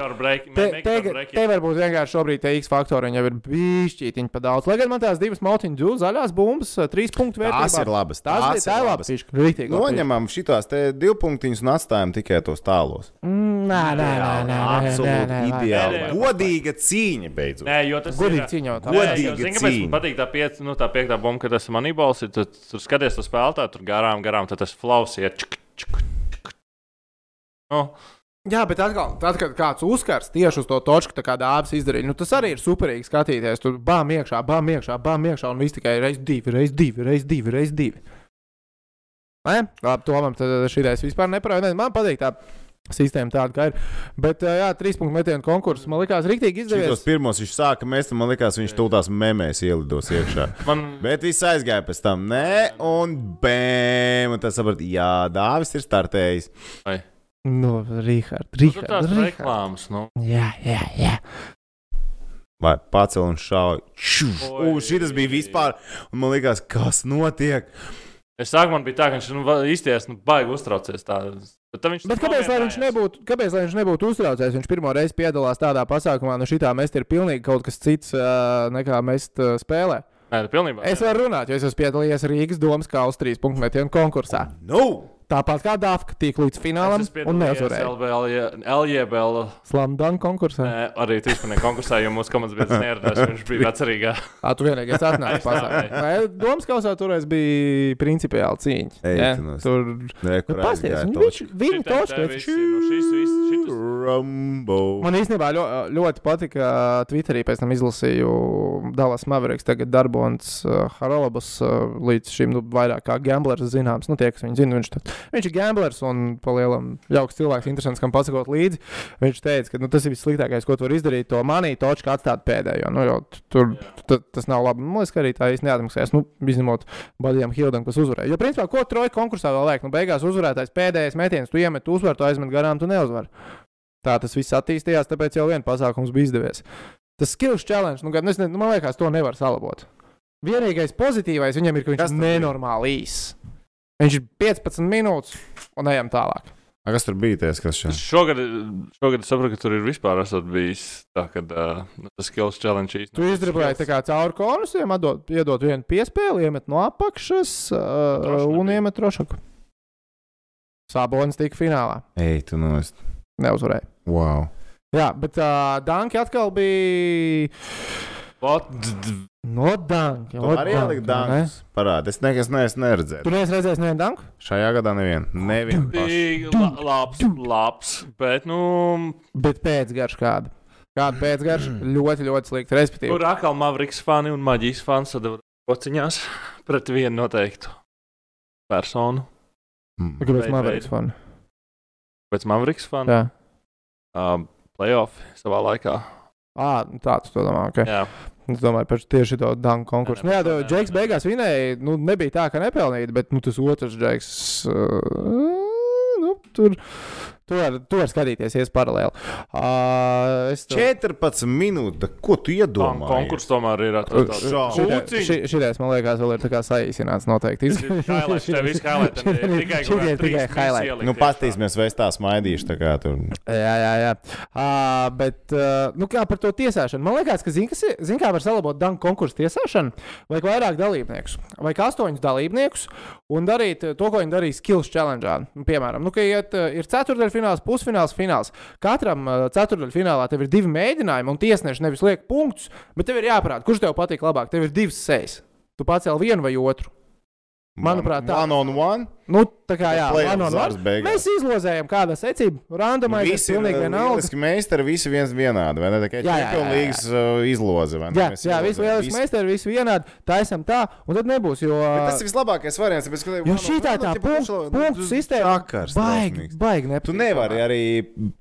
Te, te, te varbūt vienkārši šobrīd tie X faktoriņi jau ir bijuši pa daudz. Lai gan man tās divas mautiņu dūles, zaļās bumbas, trīs punktu vērtībā. Tās ir labas. Tās, tās ir labas. Rītīgi. Noņemam šitās te divu punktiņus un atstājam tikai tos tālos. Mm, Nē, nē, nē, Absolūti ideāli. Godīga cīņa beidzot. Nē, jo tas ir. cīņa. Godīga Zini, kāpēc cīņa. man patīk tā, piec, nu, tā piektā bumba, kad tas ir manībols, ir tad tur skaties to spēlētāju, tur garām, garām, tad tas flows iet. Čuk, čuk, čuk. Nu, Jā, bet atkal, tad, kad kāds uzkars tieši uz to točku, kā dāvis izdarīja, nu, tas arī ir superīgi skatīties. Tur bām iekšā, bām iekšā, bām iekšā, un viss tikai reiz divi, reiz divi, reiz divi, reiz divi. Nē, labi, to man šitais vispār neparādīja. Man patīk tā sistēma tāda, kā ir. Bet, jā, trīs punktu metienu konkurss man likās rīktīgi izdevies. pirmos viņš sāka mest, un man liekas, viņš tūlīt memēs ielidos iekšā. man, Bet viss aizgāja pēc tam, nē, un bēm, un tas saprot, jā, Dāvis ir startējis. vai, Nu, Rīhard, nu, tur tās Rīhard. reklāmas, nu. Jā, jā, jā. Vai pacēl un. Un šis bija vispār, un man liekas, kas notiek. Es sāku, man bija tā, ka viņš nu, īsties, nu, baigi uztraucies. Tā. Bet, Bet kāpēc lai viņš nebūtu, kāpēc, lai viņš nebūtu uztraucies? Viņš pirmo reizi piedalās tādā pasākumā, nu šitā mest ir pilnīgi kaut kas cits uh, nekā mest uh, spēlē. Nē, pilnībā. Es varu runāt, jo es esmu piedalījies Rīgas domas kā uz trīs punktu metienu konkursā. Nu! Tāpat kā Dafka tika līdz finālam un neuzvarēja. LJBL Slamdan konkursā. Nē, arī trīspanē konkursā, jo mūsu komandas biedrs neieradās, viņš bija vecerīgā. Ā, tu vienīgais atnāci pasākumā. Vai Domas kausā toreiz bija principiāli cīņa. Ej, Jā, Tur Nē, kur pasties, aizgāja viņi točka? viņš- nu, viss, šitas- Rambo. Man īstenībā ļo, ļoti patika, Twitterī pēc tam izlasīju Dallas Mavericks, tagad Darbons uh, Haralabas, uh, līdz šim nu, vairāk kā gamblers zināms. Nu, tie, kas viņu zina, viņš, tad, viņš ir gamblers un palielam jauks cilvēks, interesants, kam pasakot līdzi. Viņš teica, ka nu, tas ir vissliktākais, ko tu vari izdarīt, to manī točku atstāt pēdējo. Nu, jo tur tas nav labi. Man liekas, ka arī tā īsti neatmaksājas, nu, izņemot Badijam Hildam, kas uzvarēja. Jo, principā, ko troja konkursā vēl vajag? Nu, beigās uzvarētājs pēdējais metiens, tu iemet uzvaru, tu aizmet garām, tu neuzvari. Tā tas viss attīstījās, tāpēc jau viens pasākums bija izdevies. Tas skills challenge, nu, gan, nu, man liekas, to nevar salabot. Vienīgais pozitīvais viņam ir, ka viņš ir nenormāli īss. Viņš ir 15 minūtes un ejam tālāk. A, Kas tur bija? Ties, kas šeit? Šogad, šogad es saprotu, ka tur ir vispār bijis tā, ka uh, tas skills challenge īstenībā. Tu izdribināji tā kā cauri konusiem, atdot, iedot vienu piespēli, iemet no apakšas uh, un bija. iemet trošaku. Sabonis tika finālā. Ej, tu nost. Neuzvarēja. Wow. Jā, bet uh, Danki atkal bija. No danka. Tu arī ielikt dankus. Parādi, es nekas neesmu neredzējis. Tu neesi redzējis nevienu danku? Šajā gadā nevienu. Nevienu. Bija la- labs, labs, bet, nu, Bet pēcgarš kādu. Kāda pēcgarša ļoti, ļoti slikta. Respektīvi, tur atkal Mavriks fani un Maģijas fani sadavā rociņās pret vienu noteiktu personu. Mm. kāpēc veid. fani? Pēc Mavriks fani. Jā. Uh, playoff savā laikā. Nu tā tu to domā. Okay. Jā. Es domāju par tieši to danku konkursu. Nu, jā, nē, Džeks beigās vinēja. Nu, nebija tā, ka nepelnīja, bet nu, tas otrs Džeks. Uh, nu, tur. Tu vari var skatīties, ies paralēli. Uh, es to- 14 minūtes. Ko tu iedomājies? Konkurss tomēr ir. Ši- Šitais, man liekas, vēl ir tā kā saīsināts noteikti. Tas ir tikai highlight. Nu, iekšā. paskatīsimies, vai es tā smaidīšu. Tā kā tur. Jā, jā, jā. Uh, bet, uh, nu, kā par to tiesāšanu? Man liekas, ka, zini, kas ir, zin, kā var salabot danku konkursu tiesāšanu? Vajag vairāk dalībniekus, vajag astoņus dalībniekus un darīt to, ko viņi darīja Skills Challenge. Nu, piemēram, nu, ka iet, ir ceturdaļfināls, pusfināls, fināls. Katram uh, ceturdaļfinālā tev ir divi mēģinājumi, un tiesneši nevis liek punktus, bet tev ir jāparāda, kurš tev patīk labāk. Tev ir divas sejas. Tu pacēli vienu vai otru. Manuprāt, tā- One on one. Nu, tā kā jā, one on one. Mēs izlozējam kādā secībā, Visi ir pilnīgi vienalga. lieliski meistari, visi viens vienādi. Vai ne? Tā kā. League uh, izloze. vai ne? Jā, Mēs jā visi lieliski meistari, visi vienādi. Taisam tā, un tad nebūs. Jo, Bet Tas ir vislabākais variants. Tāpēc, ka jo šī tā tā punktu, punktu sistēma Čakars, baigi, baigi. Tu nevari arī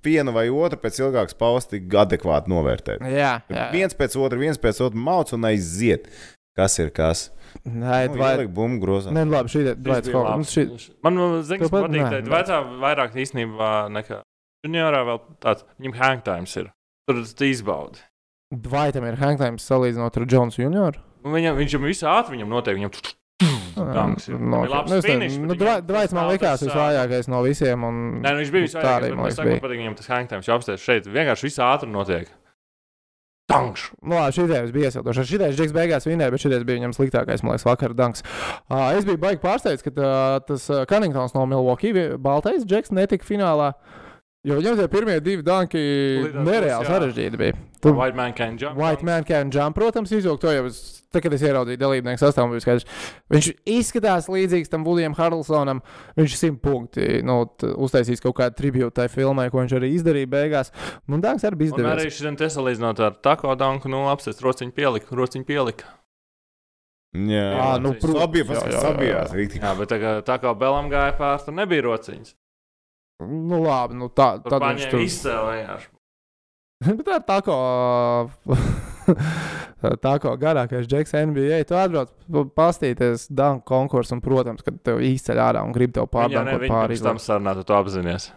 vienu vai otru pēc ilgākas pauzes tik adekvāti novērtēt. Jā, jā. Viens pēc otra, viens pēc otra mauc un aiziet. Kas ir kas? Nē, Nu, vai... ielikt bumbu grozā. Nē, labi, šī ir. Šis bija labs. Man zināms, Tev pat- patīk, nē, ka vecā vairāk īstenībā nekā juniorā vēl tāds, viņam hangtimes ir. Tur tas izbaudi. Vai tam ir hangtimes salīdzinot ar Jones Junior? Un Viņam, viņš jau visu ātri, viņam noteikti, viņam Tanks ir. No, nu, finish, nu, Dvaits man likās visvājākais no visiem. Un... Nē, nu, viņš bija Tā arī, visvairāk. man Man liekas, patīk viņam tas hangtimes, jau apstāties šeit. Vienkārši viss ātri notiek. Tankš! Nu, labi, šī ideja bija iesildoša. Šī ideja Džeks beigās vinēja, bet šī bija viņam sliktākais, man liekas, vakar danks. Uh, es biju baigi pārsteigts, ka uh, tas uh, Cunningtons no Milwaukee, baltais Džeks, netika finālā. Jo viņam tie pirmie divi danki Lidās nereāli jā. sarežģīti bija. Tur White man can jump. White Man can jump, protams, izjūgt to jau. Es, tā, kad es ieraudzīju dalībnieku sastāvu, bija skaidrs. Viņš izskatās līdzīgs tam Woodijam Harlsonam. Viņš simt punkti. Nu, uztaisīs kaut kādu tribūtu tai filmai, ko viņš arī izdarīja beigās. Un Dārgs arī bija Un arī izdevies. šodien te salīdzinot ar tako danku, nu, apstāties rociņu pielika, rociņu pielika. Jā, nu, tas- protams, Sabija, jā, jā, jā. sabijās. Jā, bet tā kā, tā kā Belam gāja pāri, tur nebija rociņas. Nu, labi, nu tā, tad viņš paņēma tur vienkārši. Bet tā ir tā, ko. Tā kā garākais džeks NBA, tu atbrauc pastīties danku konkursu, un, protams, kad tev īsteļ ārā un grib tev pārdankot pāri. pirms tam sarunā, tu to apzinājies.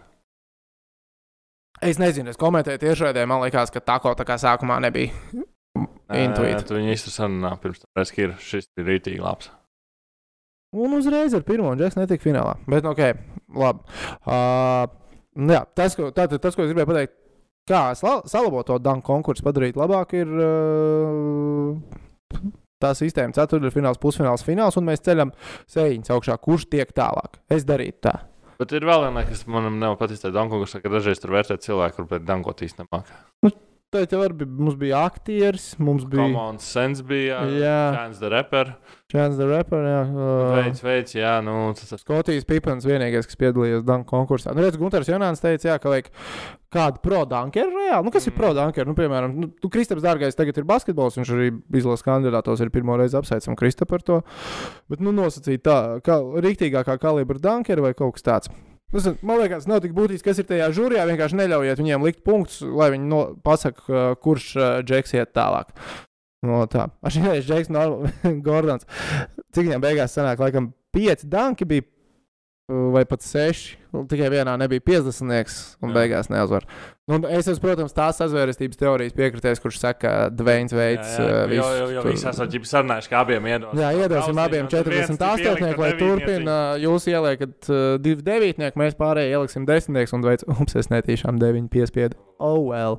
Es nezinu, es komentēju tiešraidē, man liekas, ka tā kaut kā sākumā nebija. Intuīt. Tu viņu īsti sarunā pirms tam, ka ir šis ir rītīgi labs. Un uzreiz ar pirmo džeksu netika finālā. Bet, ok, labi. Uh, jā, tas, ko, tātad, tas, ko es gribēju pateikt, kā salabot to danku konkursu, padarīt labāk, ir uh, tā sistēma, ceturtdaļfināls, pusfināls, fināls, un mēs ceļam sēņus augšā, kurš tiek tālāk. Es darītu tā. Bet ir vēl viena, kas manam nav paticis, tā dankogas, ka dažreiz tur vērtē cilvēku, kur pēc dankot īsti nemāk. Tad jau bija, mums bija aktieris, mums bija Common Sense bija, Jā. Chance the Rapper, Chance the Rapper. Jā, uh, veids, veids, jā, nu, tas tas. Skotijas Pipens vienīgais, kas piedalījās Danku konkursā. Nu, redz, Gunārs Janāns teica, jā, ka vajag kādu pro-dankeru reāli. Nu, kas ir Mm. pro-dankeru? Nu, piemēram, nu, tu, Kristaps Dārgais tagad ir basketbols, viņš arī izlases kandidātos ir pirmo reizi apsveicam Kristapu par to. Bet, nu, nosacīt tā, kā rīktīgākā kalibra dankeru vai kaut kas tāds. Man liekas, nav tik būtiski, kas ir tajā žūrijā. Vienkārši neļaujiet viņiem likt punktus, lai viņi no, pasaka, uh, kurš uh, džeks iet tālāk. No tā. Aš vienkārši džeks, no Gordons. Cik viņam beigās sanāk, laikam, pieci danki bija. Vai pat seši. Nu, Tikai vienā nebija 50. un Jā. beigās neuzvar. Nu, es esmu, protams, tās sazvērestības teorijas piekritējis, kurš saka, ka Dveins veids. Jā, jā, uh, jo, jo, jo tur- esat ģipi sarunājuši, ka abiem iedos. Jā, iedosim abiem 48, lai turpina. Jūs ieliekat uh, divu devītnieku, mēs pārējie ieliksim desmitnieks un veids, ups, es netīšām deviņu piespiedu. Oh, well.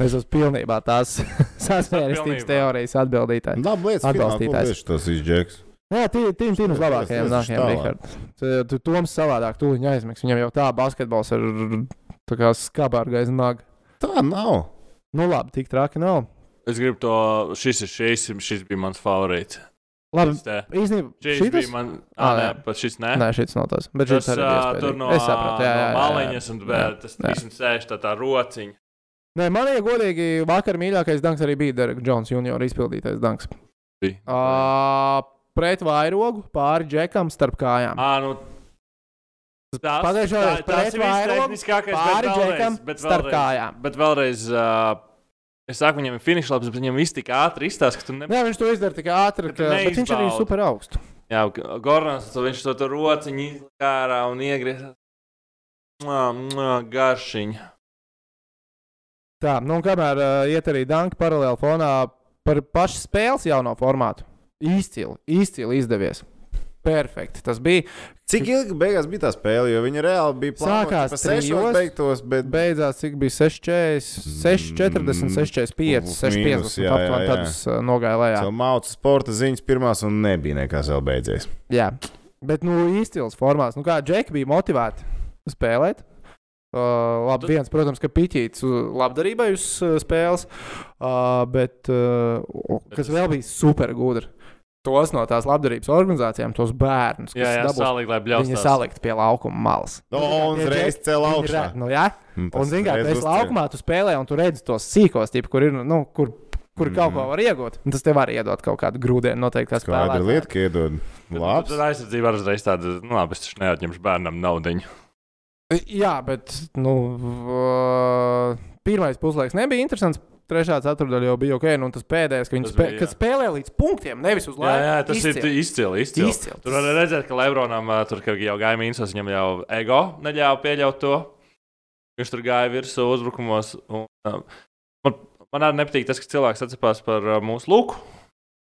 Es esmu pilnībā tās sasvērestības teorijas atbildītājs. Labi, lietas atbalstītājs. Tas ir džeks. Jā, tīri tīri tīri uz Tas- labākajiem tas- tas nākamajiem, tālāk. Rihard. Tu Toms savādāk, tu viņu aizmigs. Viņam jau tā basketbols ir tā kā skabārga aiz naga. Tā nav. Nu labi, tik traki nav. Es gribu to. Šis, ir, šis, šis bija mans favorīts. Labi, īstenībā šis šitas? bija man. Ā, Ah, nē, nē. pat šis nē. Nē, šis nav tas. Bet Tas šis arī ā, bija tur iespējams. no, Es sapratu, jā, jā, jā, no maliņas un Jā, tas jā. 306 tā, tā rociņa. Nē, man, ja godīgi, vakar mīļākais danks arī bija Derek Jones junior izpildītais danks. Bija. Uh, pret vairogu, pāri džekam, starp kājām. Ā, nu, Tas, reizē tas pret ir vairogu, pāri džekam, vēlreiz, starp vēlreiz, kājām. Bet vēlreiz, uh, es saku, viņam ir finiša labs, bet viņam viss tik ātri izstāsta, ka tu ne... Jā, viņš to izdara tik ātri, ka viņš arī neizbaudi. super augstu. Jā, Gorans, viņš to tur rociņu izlika ārā un iegriezās. Garšiņa. Tā, nu un kamēr uh, iet arī danki paralēli fonā par pašu spēles jauno formātu. Izcili, izcili izdevies. Perfekti. Tas bija. Cik ilgi beigās bija tā spēle? Jo viņi reāli bija Sākās pa sešos trijos. beigtos, bet Beidzās, cik bija 6, 40, Mm, 645, mīnus, 650. jā, jā, Aptuveni uh, nogāju lejā. mācu sporta ziņas pirmās un nebija nekas vēl beidzies. Jā, bet nu izcils formāts. Nu, kā Džeki bija motivēti spēlēt. Uh, labi, viens, protams, ka piķīts uh, labdarībai uz uh, spēles, uh, bet uh, kas vēl bija super gudri. Tos no tās labdarības organizācijām, tos bērnus, kas Jā, jā, dabūs, sālīgi, lai viņi bļaustās. salikt pie laukuma malas. No, Nu, un uzreiz viņi augšā. Nu, jā, Un un, tas zini, kā uzceļ. laukumā, tu spēlē, un tu redzi tos sīkos, tipu, kur ir, nu, kur, kur mm. kaut ko var iegūt. Un tas tev var iedot kaut kādu grūdienu, noteikti, Skaidra spēlētājam. lieta, ka iedod labs. Tad aizsardzība var uzreiz tāda, nu labi, es taču neatņemšu bērnam naudiņu. Jā, bet nu, uh, pirmais puslaiks nebija interesants. Trešā ceturdaļa jau bija ok, nu, tas pēdējais, ka viņi spē, bija, jā. kad spēlē līdz punktiem, nevis uz Jā, laiku. jā, tas Izcili. ir izcili. izcili. Izcili. Tur var redzēt, ka Lebronam tur ka jau gāja mīnus, viņam jau ego neļāva pieļaut to. Viņš tur gāja virsū uzbrukumos. Un, ā, man, man arī nepatīk tas, ka cilvēks atcerās par ā, mūsu luku.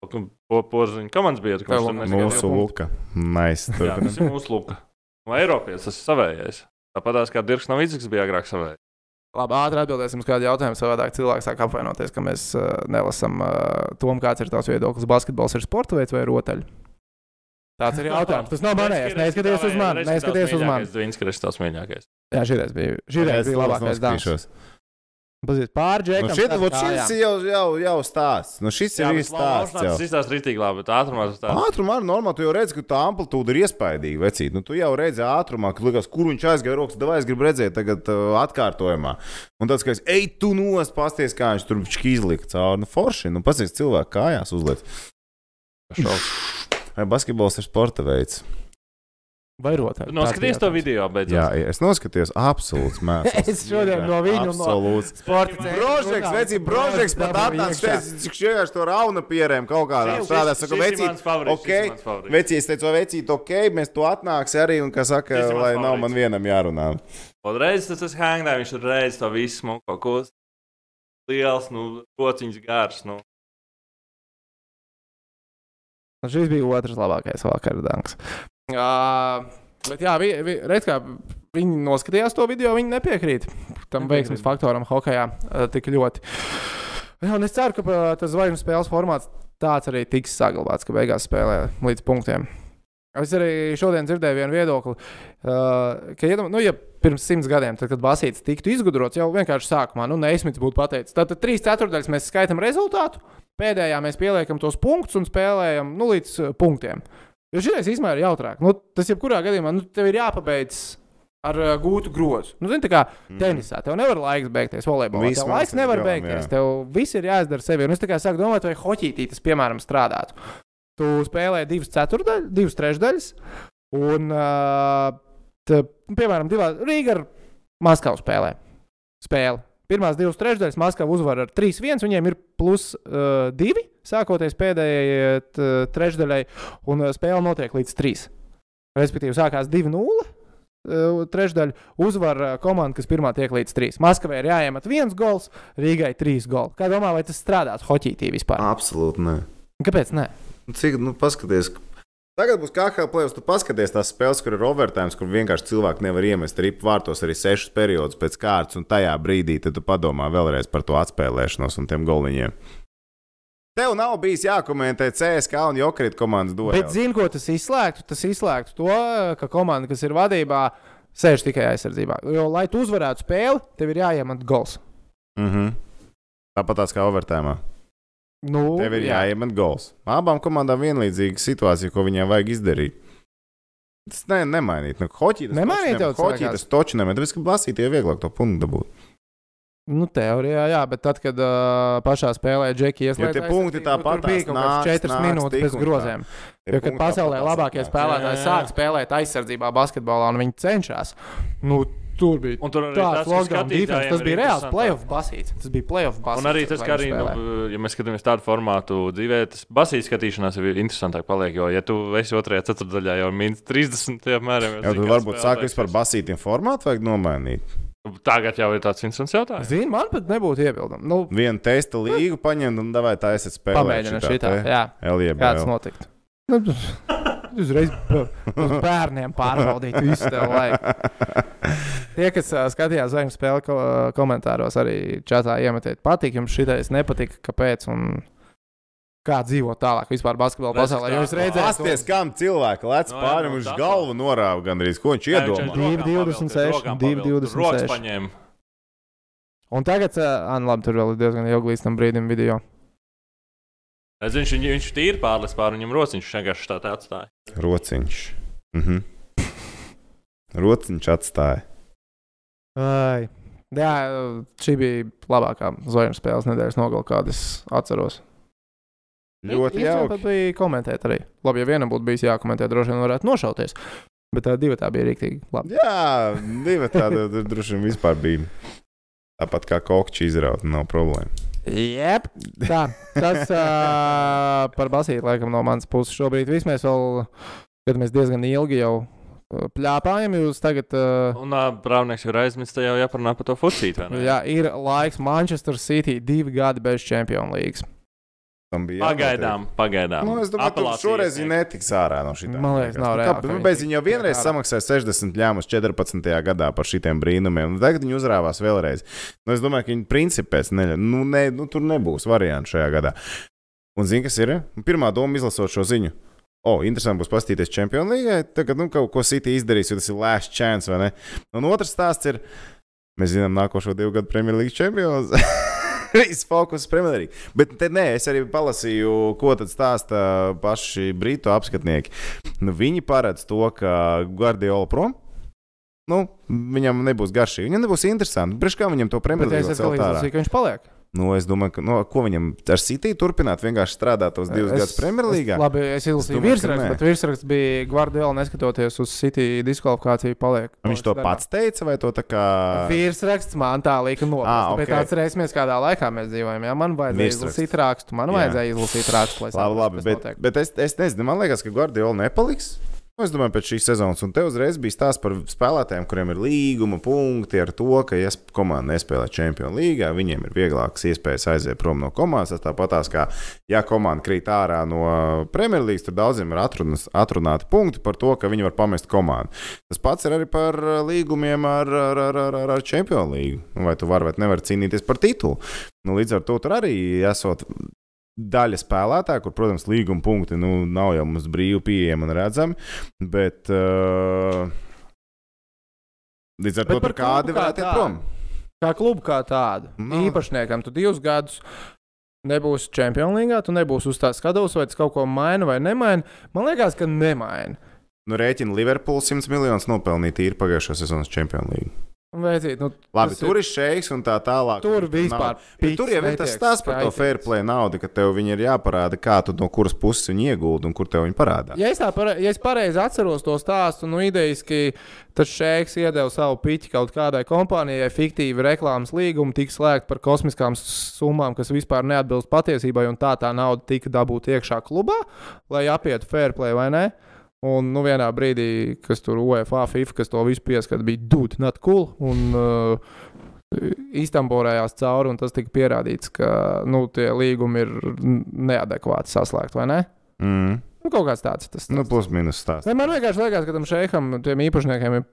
Porziņa komandas bija. Tev Kurš tur neskaidroja Mūsu luka. Nice. Jā, tas ir mūsu luka. No Eiropietis tas ir savējais. Tāpat kā Dirks Novicis bija agrāk savējais. Labi, ātri atbildēsim uz kādu jautājumu. Savādāk cilvēks sāk apvainoties, ka mēs uh, nelasām uh, tom, kāds ir tavs viedoklis. Basketbols ir sporta veids vai rotaļs? Tāds ir jautājums. Tas nav manējais. Neskaties uz mani. Neskaties uz mani. Viņš ir tas mīļākais. Jā, šī bija, šīreiz bija labākais dārsts. Nu, Pazies pāri džekam. šit, starp vot šis jau, jau, jau stāsts. Nu, šis ir īsts stāsts. Tas izstāsta rītīgi labi, bet ātrumā tas tāds. Ātrumā arī normāli. Tu jau redzi, ka tā amplitūda ir iespaidīga. Vecīt. Nu, tu jau redzi ātrumā, ka liekas, kur viņš aizgāja rokas. Davai es gribu redzēt, tagad uh, atkārtojumā. Un tāds, ka es ej, tu nost, pasties, kā viņš tur izlika cauri. Nu, forši. Nu, pasties, cilvēku kājās uzliek. Vai basketbols ir sporta veids? Vai rotaļs? Tu noskaties to video, bet Jā, es noskatījos. Absolūts mēsls. Es šodien no viņa Absolūts. sporta centra Brožeks, vecī, brožeks pat iekšā. šeit, cik vienkārši to rauna pierēm kaut kādā strādā. Saka, vecī, ok, vecī, es teicu, vecī, ok, mēs to atnāksim arī, un, kā saka, lai nav man vienam jārunā. Un reiz tas ir hangdē, viņš ir reizes to visu smuku kaut ko liels, nu, kociņš gars. Nu. Un Šis bija otrs labākais vakar danks. Uh, bet jā, vi, vi, redz, kā viņi noskatījās to video, viņi nepiekrīt tam veiksmes faktoram hokeja uh, tik ļoti. Jā, un es ceru, ka uh, tas zvaigžņu spēles formāts tāds arī tiks saglabāts, ka beigās spēlē līdz punktiem. Es arī šodien dzirdēju vienu viedokli, uh, ka, iedomā, nu, ja pirms simts gadiem, tad, kad Basīts tiktu izgudrots, jau vienkārši sākumā, nu, Neismits būtu pateicis, tad trīs ceturdaļas mēs skaitām rezultātu, pēdējā mēs pieliekam tos punktus un spēlējam nu, līdz punktiem. Jo šis īstenībā ir jautrāk. Nu, tas jebkurā gadījumā nu, tev ir jāpabeidz ar uh, gūtu grozu. Nu, zini, tā kā tenisā tev nevar laiks beigties, volejbolā. Viss Tev laiks nevar gribam, beigties. jā. Tev viss ir jāizdara sevi. Un es tā kā sāku domāt, vai hoķītī tas, piemēram, strādātu. Tu spēlē divas ceturdaļas, divas trešdaļas, un, uh, t, piemēram, divās Rīgā ar Maskavu spēlē. Spēle. Pirmās divas trešdaļas Maskava uzvar ar 3-1, viņiem ir plus uh, 2, sākoties pēdējai t, trešdaļai, un uh, spēle notiek līdz 3. Respektīvi, sākās 2-0. uh, Trešdaļa uzvar uh, komanda, kas pirmā tiek līdz 3. Maskavai ir jāiemet viens gols, Rīgai trīs goli. Kā domā, vai tas strādās hoķītī vispār? Absolūti nē. Kāpēc? Nē? Nu, Cik, nu, paskaties. Tagad būs KHL plēsoņš. Tu paskaties tās spēles, kur ir overtime, kur vienkārši cilvēki nevar iemest ripu vārtos arī sešus periodus pēc kārtas, un tajā brīdī tu padomā vēlreiz par to atspēlēšanos un tiem goliņiem. Tev nav bijis jākomentē CSK un Jokrīt komandas Bet dueli. zini, ko tas izslēgtu? Tas izslēgtu to, ka komanda, kas ir vadībā, sēž tikai aizsardzībā. Jo, lai tu uzvarētu spēli, tev ir jāiemet gols. Mm -hmm. Tāpat tās kā overtime. Nu, Tev ir jā. jāiemet gols. Abām komandām vienlīdzīga situācija, ko viņām vajag izdarīt. Tas ne, nemainīt. Nu, hoķī tas Nemainīt toču tev nem- hoķī cilvēkās. tas toču nemainīt. Tāpēc, ka basītie ir vieglāk to punktu dabūt. Nu, teorijā, jā, bet tad, kad uh, pašā spēlē Džeki ieslēdz, tie punkti tāpat bija kaut kāds nāks, 4 nāks minūtes tik bez groziem. Jo, kad pasaulē labākie nāks. spēlētāji sāk spēlēt aizsardzībā, basketbolā, un viņi cenšas, nu, tur bija Un tur arī tāds lockdown defense. Tas ir bija reāls playoff basīts. Tas bija playoff basīts. Un arī tas, ka viņi arī, nu, ja mēs skatāmies tādu formātu dzīvē, tas basīs skatīšanās jau ir interesantāk paliek. Jo, ja tu esi otrajā ceturdaļā jau minus 30, apmēram, Jā, tad varbūt sāk vispār basītiem formātu vajag nomainīt. Tagad jau ir tāds interesants jautājums. Zini, man pat nebūtu iebildumi. Nu, Vienu testa līgu paņemt un davai tā esat spēlēt. pamēģināt šitā. Jā, kāds LJB. notiktu. Nu, uzreiz uz bērniem pārbaudīt visu tev laiku. Tie, kas skatījās zvaigžņu spēli, ko, komentāros arī čatā iemetiet, patīk jums šitais, nepatīk, kāpēc un kā dzīvot tālāk vispār basketbola pasaulē. kā- Jo es redzēju, Pasties, kam cilvēki lec No, jā, pāri no uz tā galvu norāva gandrīz, ko viņš iedomā. 2,26, 2,26. Rokas paņēma. un tagad, nu labi, tur vēl ir diezgan ilgi līdz tam brīdim video. Redz, viņš, viņš, viņš tīri pārlis pāri viņam rociņš, viņš vienkārši tā tā atstāja. Rociņš. Mhm. Rociņš atstāja. Ai. Jā, šī bija labākā zvaigžņu spēles nedēļas nogala, kādas atceros. Ļoti Interesanti pat jauki. bija komentēt arī. Labi, ja vienam būtu bijis jākomentē, droši vien varētu nošauties. Bet tā divi tā bija rīktīgi labi. Jā, divi tādi tur droši vien vispār bija. Tāpat kā kokči izraut, nav problēma. Jep. Tā, tas uh, par basīti laikam no manas puses šobrīd. Viss mēs vēl skatāmies diezgan ilgi jau pļāpājam. Jūs tagad, uh, Un uh, Brāvnieks jau aizmirst, jau jāparunā par to fucītu. jā, ir laiks Manchester City divi gadi bez Champions League. Tam bija Pagaidām, pagaidām. Nu, es domāju, ka šoreiz viņa netiks ārā no šī. Man liekas, nav reāli, ka Nu, bez viņa jau vienreiz samaksāja 60 ļāmus 14. gadā par šitiem brīnumiem. un Tagad viņi uzrāvās vēlreiz. Nu, es domāju, ka viņi principēs neļa. Nu, ne, nu, tur nebūs variantu šajā gadā. Un zini, kas ir? Pirmā doma izlasot šo ziņu. O, oh, interesanti būs paskatīties Champions League. Tagad, nu, kaut ko City izdarīs, jo tas ir last chance, vai ne? Un otrs stāsts ir, mēs zinām, nākošo divu gadu Premjerlīgas čempions. Viss fokus uz Premjerlīgu. Bet te, nē, es arī palasīju, ko tad stāsta paši brītu apskatnieki. Nu, viņi paredz to, ka Guardiola prom. Nu, viņam nebūs garšīgi. Viņam nebūs interesanti. Priekš kā viņam to celt ārā? līdzīgs, ka viņš paliek. Nu, es domāju, ka no, ko viņam ar City turpināt, vienkārši strādāt tos divus gadus Premjerlīgā. Es, labi, es izlasīju virsrakstu, bet virsraksts bija Guardiola neskatoties uz City diskvalifikāciju. Paliek, Viņš to darbā. pats teica, vai to tā kā. Virsraksts man tā lika Ah, noprast. ok. Bet atcerēsimies, kādā laikā mēs dzīvojam. Jā, man vajadzēja izlasīt rakstu. Man Jā. vajadzēja izlasīt rakstu, lai Labi, saprastu, labi kas bet, bet es, es nezinu, man liekas, ka Guardiola nepaliks. Nu, Es domāju, pēc šīs sezonas, un te uzreiz bija stāsts par spēlētājiem, kuriem ir līguma punkti ar to, ka, ja komanda nespēlē Champions League, viņiem ir vieglākas iespējas aiziet prom no komandas. Tas tāpatās, kā ja komanda krīt ārā no Premjerlīgas, tad daudziem ir atrunas, atrunāti punkti par to, ka viņi var pamest komandu. Tas pats ir arī par līgumiem ar, ar, ar, ar, ar Champions League. Nu, Vai tu vari vai nevari cīnīties par titulu? Nu, līdz ar to tur arī esot daļa spēlētāja, kur, protams, līguma punkti nu, nav jau mums brīvi pieejami un redzami. Bet uh, līdz ar Bet to par tur kādi klubu kā varētu iet prom. Kā klubu kā tādu. Nu. Īpašniekam, tu divus gadus nebūsi Champions League, tu nebūsi uz tā skatuves, vai tas kaut ko maina vai nemaina. Man liekas, ka nemaina. Nu, rēķina Liverpools 100 miljonus nopelnīt īri pagājušā sezonas Champions League. Veicīt, nu, Labi, tur ir šeiks un tā tālāk. Tur vispār Bet tur jau ir tas stāsts par to fair play naudu, ka tev viņi ir jāparāda, kā tu no kuras puses viņi iegūti un kur tev viņi parādā. Ja es, tā pare, ja es pareizi atceros to stāstu, nu, idejaski tas šeiks iedeva savu piķi kaut kādai kompānijai, fiktīvi reklāmas līgumu, tika slēgta par kosmiskām summām, kas vispār neatbilst patiesībai, un tā tā nauda tika dabūta iekšā klubā, lai apietu fair play vai ne. Un nu, vienā brīdī, kas tur UEFA, FIFA, kas to visu pieskata, bija dude, not cool. Un, uh, Istanbulējās cauri, un tas tika pierādīts, ka nu, tie līgumi ir neadekvāti saslēgti, vai ne? Mm. Nu, kaut kāds tāds tas Nu, plus mīnus stāsts. Ne, man vienkārši liekas, ka tam šeikam, tiem īpašniekiem ir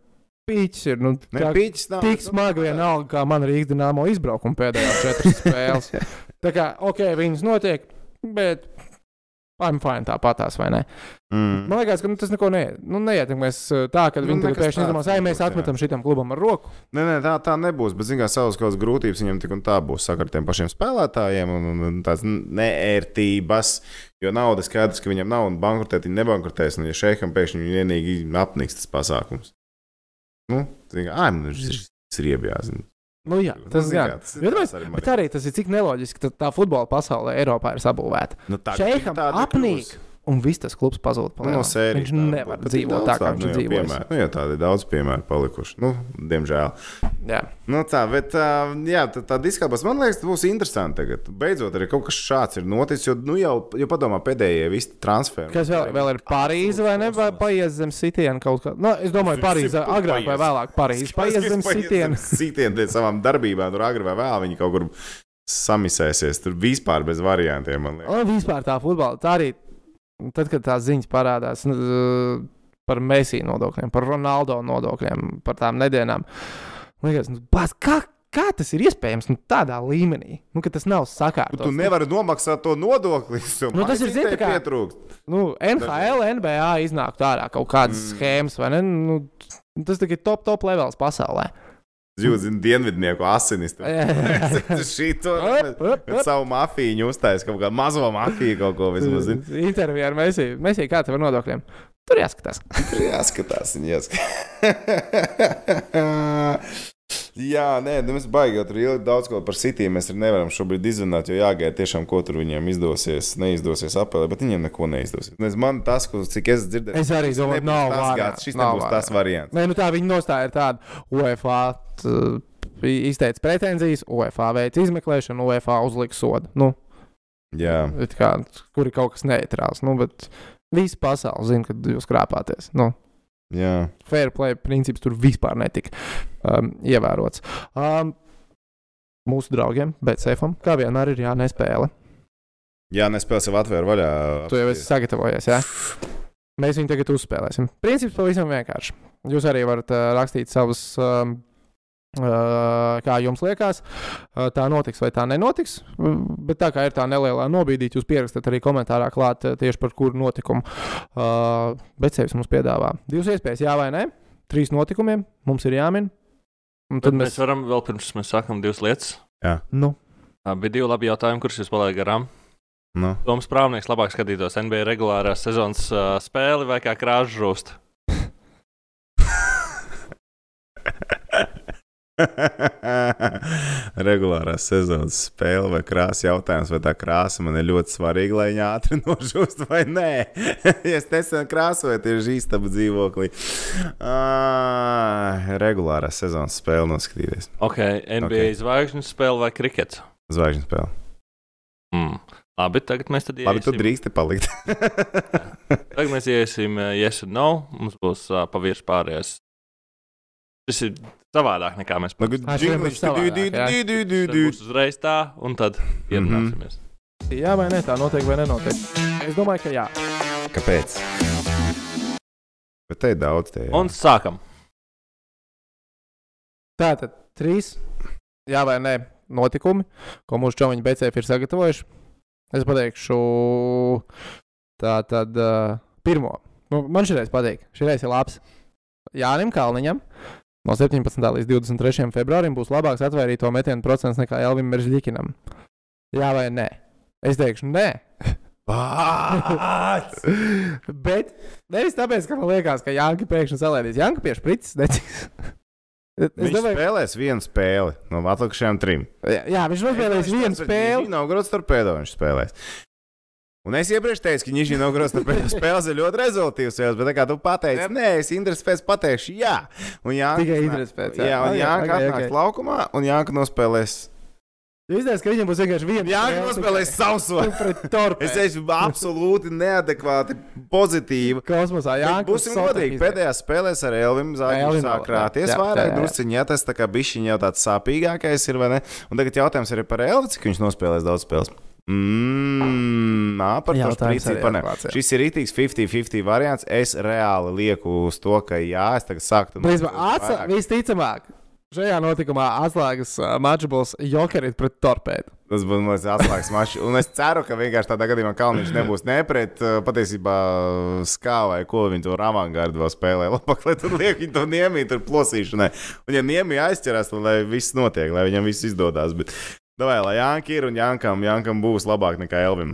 pīķis. Ir, nu, Ne, tā, pīķis nav. tik smagi vienalga, kā man Rīgas dīnāmo izbraukuma pēdējās četras spēles. Tā kā, ok, viņas notiek, bet I'm fine tāpatās, vai ne? Mm. Man liekas, ka nu, tas neko ne, nu, neietekmēs uh, tā, ka Nu, viņi tagad pēkšņi izdomās, ej, mēs atmetam šitam klubam ar roku. Nē, nē, tā, tā nebūs. Bet, zināmā mērā, savas kaut kādas grūtības viņam tik un tā būs sakot ar tiem pašiem spēlētājiem un, un, un tādas neērtības. Jo nauda skaidrs, ka viņam nav un bankrotēt, viņa nebankrotēs. Un, ja šeikam pēkšņi vienīgi apniks tas pasākums. Nu, zināmā mērā, man ir riebjās. Nu, jā, tas Nu, gan. kā, tas ir tāpēc- arī Bet arī tas ir cik neloģiski, ka tā futbola pasaulē Eiropā ir sabūvēta. Nu, ir apnīk, kļuvusi. Un viss tas klubs pazūd. pa Nu, no sērijas Viņš nevar bet dzīvot tā, kā viņš nu, dzīvo. Nu, jā, tādi ir daudz piemēru palikuši. Nu, diemžēl. Jā. Nu, tā, bet jā, tā, tā diskāpās man liekas, būs interesanti. Tagad. Beidzot, arī kaut kas šāds ir noticis. Jo, nu, jau, jau padomā, pēdējie visi transferi. Kas vēl, vēl ir Parīze vai ne? Vai paies zem sitiena kaut kā? Nu, es domāju, Parīze agrāk vai vēlāk. Parīze paies zem. Sitienu pēc savām darbībām, tur agri vai vēl viņi kaut kur samisēsies. Tur vispār bez variantiem. man liekas. Un vispār tā futbola. Tā arī, tad, kad tās ziņas parādās nu, par Mēsī nodokļiem, par Ronaldo nodokļiem, par tām nedēļām. Liekas, nu, bāc, kā, kā tas ir iespējams nu, tādā līmenī? Nu, ka tas nav sakārtots. Tu nevari nomaksāt to nodokli. Nu, tas ir, zini, tā kā- pietrūkst. Nu, NHL, NBA iznāk ārā kaut kādas mm. schēmas, vai ne? Nu, tas tikai top, top levels pasaulē. Jūtas dienvidnieku asinis. Šī to savu mafiju uztaisīja, kaut kādu mazo mafiju kaut ko vismaz. Intervijā ar Mēsī. Mēsī, kā tev ar nodokļiem? Tur jāskatās. Tur jāskatās, jāskatās. Jā, nē, nu mēs baigām tur ilgi daudz ko par sitiem. Mēs arī nevaram šobrīd izrunāt, jo jāgaida tiešām, ko tur viņiem izdosies, neizdosies apēlēt, bet viņiem neko neizdosies. Nez man tas, ko, cik es dzirdēju, Es arī domāju, nav variants, šis nav nebūs tas variants. Nē, nu tā viņa nostāja ir tāda. UEFA t- izteica pretenzijas, UEFA veica izmeklēšanu, UEFA uzlika sodu. Nu, Jā, it kā, kur ir kaut kas neitrāls. Nu, bet visa pasaule zina, ka jūs krāpāties. Nu, jā. fair play princips tur vispār netika um, ievērots. Um, mūsu draugiem, bet sefam, kā vienmēr ir jānespēle. Jā, nespēj sev atvērt vaļā. Tu jau esi sagatavojies, jā? Mēs viņu tagad uzspēlēsim. Princips pavisam vienkārši. Jūs arī varat uh, rakstīt savus, um, kā jums liekas, tā notiks vai tā nenotiks. Bet tā kā ir tā nelielā nobīdīte, jūs pierakstat arī komentārā klāt tieši par kuru notikumu. Bet sevis mums piedāvā divas iespējas, jā vai nē. Trīs notikumiem mums ir jāmin. Un Tad tad mēs mēs. varam vēl pirms mēs sākam divas lietas. Nu, Ā, Bija divi labi jautājumi, kurus jūs palaidāt garām. Nu. Toms Prāvnieks labāk skatītos NBA regulārās sezonas uh, spēli vai kā krāšņu žūst. Regulārās sezonas spēle vai krāsa jautājums, vai tā krāsa man ir ļoti svarīga, lai viņa ātri nožūst vai nē. ja es nesen krāsoju tieši īstenībā dzīvoklī. Ah, regulārās sezonas spēle noskatīties. Ok, NBA Ok. okay. zvaigžņu spēle vai krikets? Zvaigžņu spēle. Mm. Labi, tagad mēs tad Labi, tu iesim. drīksti palikt. Tagad mēs iesim uh, yes un no. Mums būs uh, pavirs pārējais. Tas ir savādāk nekā mēs Nu. Tas būs uzreiz tā, un tad Mhm. ierunāsimies. jā vai nē, tā notiek vai nenotiek. Es domāju, ka jā. Kāpēc? Bet te ir daudz te. jā. Un sākam. Tātad trīs, jā vai nē, notikumi, ko mūsu čomiņi BCF ir sagatavojuši. Es pateikšu, tā tad uh, pirmo. Nu, man šis patīk, šis ir labs. Jānim Kalniņam no 17. līdz 23. februārim būs labāks atvērto metienu procents nekā Elvim Meržģikinam. Jā vai nē? Es teikšu, nē. Bet nevis tāpēc, ka man liekas, ka Janka pēkšņi salēdīs. Janka pie sprites netiks. Es Viņš domāju, spēlēs vienu spēli no atlikušajām trim. Jā, jā viņš nospēlēs vienu spēli. Nav grūts torpēdo, viņš spēlēs. Un es iepriekš teicu, ka viņš grūts torpēdo spēles, ir ļoti spēles, Bet tā kā tu pateici, nē, es intereses pēc pateikšu, jā. Un Jānis Tikai intereses pēc, jā. Jā, un Jānis ok, atnāks ok. laukumā, un Jānis nospēlēs. Zināt, ka viņam būs vienkārši viena Jānis nospēlēs sauso. pret torpēdu. Es esmu absolūti neadekvāti pozitīvi. kosmosā. Jā, Būsim godīgi. Pēdējās spēlēs ar Elvinu Zāģinu Elvinu sāk vēl, krāties jā, jā, vairāk jā, jā. drusciņā. Jā, tas tā kā bišķiņ jau tāds sāpīgākais ir, vai ne? Un tagad jautājums arī par Elvi, cik viņš nospēlēs daudz spēles. Mmm, nā, par to Jautājums sprīci arī par ne. atklāts, jā. Šis ir rītīgs 50-50 variants. Es reāli lieku uz to, ka jā, es tagad sāktu. Atsa, vairāk. visticamāk, šajā notikumā atslēgas uh, mačs Jokerit pret torpēdu. Tas būs mans atslēgas mačs. Un es ceru, ka vienkārši tādā gadījumā Kalniņš nebūs ne pret uh, patiesībā skā vai ko viņi tur avangardu vēl spēlē. Labāk, lai tur liek viņi to niemīt, tur plosīšanai. Un ja niemī aizķerās, tad lai viss notiek, lai viņam viss izdodas. Bet Davai, lai Janka ir un Jankam, Jankam būs labāk nekā Elvim.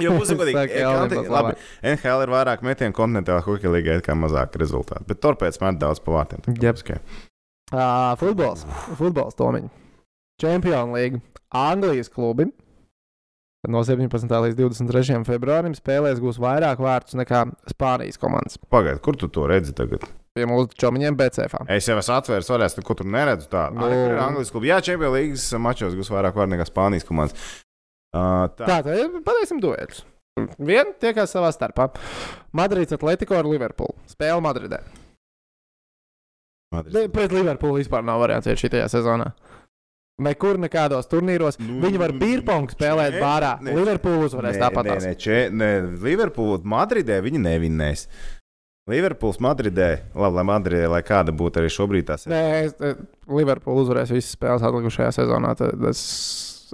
Jo būs godīgi, labi. NHL ir vairāk metienu kontinentālā hokeja līgā, kā mazāk rezultātu. Bet torpēds met daudz pa vārtiem. tā kā Jep. tas ok. Uh, futbols, futbols, Tomiņš. Čempionu līga. Anglijas klubi no 17. līdz 23. februārim spēlēs gūs vairāk vārtus nekā Spānijas komandas. Pagaid, kur tu to redzi tagad? Pie mūsu čomiņiem BCF. Es jau esmu atvēris vaļās, ko tur neredzu. Tā Nu. ir Anglijas kluba. Jā, Čempionu līgas mačos gūs vairāk vārdu nekā Spānijas komandas. Uh, tā. Tā, tad pateiksim dueļus. Vienu tiekās savā starpā. Madrids Atletico ar Liverpoolu. Spēle Madridē. Madrids. Ne, Pret Liverpoolu vispār nav variants iet šajā sezonā. Nekur nekādos turnīros. Nu, Viņi var beerpongu spēlēt ne, bārā. ne. Liverpoolu uzvarēs Nē, tāpat. Nē, nē, nē, Liverpools Madridē viņi nevinnēs. Liverpools Madridē, labi, lai Madridē, lai kāda būtu arī šobrīd tās. Nē, es, Liverpools uzvarēs visas spēles atlikušajā sezonā. Tad es,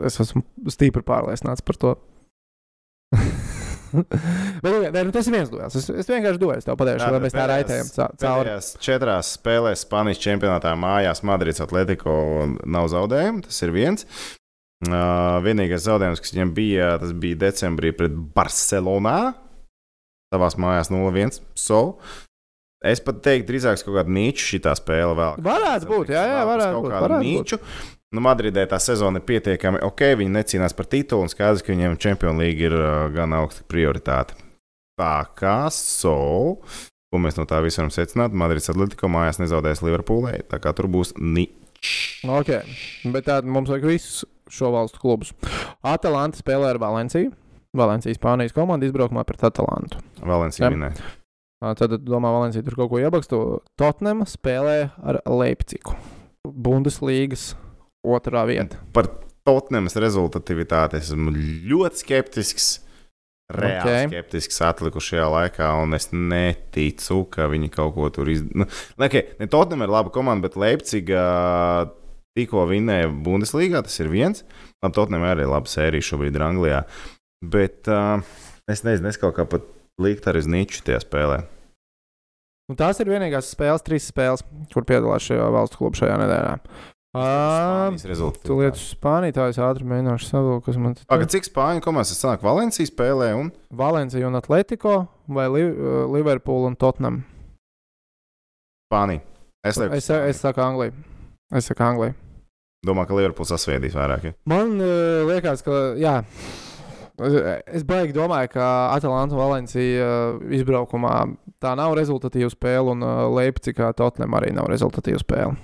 es esmu stipri pārliecināts par to. Bet, nē, nu, tas ir viens duels. Es, es vienkārši doju, tev pateikšu, lai mēs tā raitējam ca- cauri. Četrās spēlēs Spānijas čempionātā mājās Madrids Atletico nav zaudējumu. Tas ir viens. Uh, vienīgais zaudējums, kas viņam bija, tas bija decembrī pret Barcelonā. Savās mājās 0-1. So, es pat teiktu, drīzāk kaut kāda nīča šī spēle vēl. Varētu būt, jā, jā, varētu būt, kādu varētu būt. nīču. Nu, Madridē tā sezona ir pietiekami ok. Viņi necīnās par titulu, un skaidrs, ka viņiem Champions League ir uh, gan augsta prioritāte. Tā kā so, ko mēs no tā visa varam secināt, Madrids Atletico mājās nezaudēs Liverpoolē. Tā kā tur būs ničs. Ok, bet tad mums vajag visus šo valstu klubus. Atalanta spēlē ar Valenciju. Valencijas Spānijas komanda izbraukumā pret Atalantu. Valencija Jā. minē. Ā, Tad, domā, Valencija tur kaut ko iebakstu. Tottenham spēlē ar Leipzigu. Bundeslīgas otrā vieta. Par Totnemas rezultatīvitāti esmu ļoti skeptisks. Reāli Ok. okay. skeptisks atlikušajā laikā, un es neticu, ka viņi kaut ko tur izdarīs. Nu, okay, ne Tottenham ir laba komanda, bet Leipziga tikko vinnēja Bundeslīgā. Tas ir viens. Labi, Tottenham arī ir laba sērija šobrīd ir Anglijā. Bet uh, es nezinu, es kaut kā pat likt arī uz niču tajā spēlē. Un tās ir vienīgās spēles, trīs spēles, kur piedalās šajā valstu klubā šajā nedēļā. Lietas uz Spāniju, tā es ātri mēģināšu savilkt, kas man te Pagaid, cik spāņu komandas sanāk Valencijas spēlē un Valencija un Atletico vai Li Liverpool un Tottenham? Spānija? Es, lieku Es, es saku Angliju. Es saku Angliju. domāju, ka Liverpools sasviedīs vairāk. Ja? Man uh, liekas, ka jā. Es baigi domāju, ka Atlanta un Valencija uh, izbraukumā tā nav rezultatīva spēle, un uh, Leipzigā Tottenham arī nav rezultatīva spēle.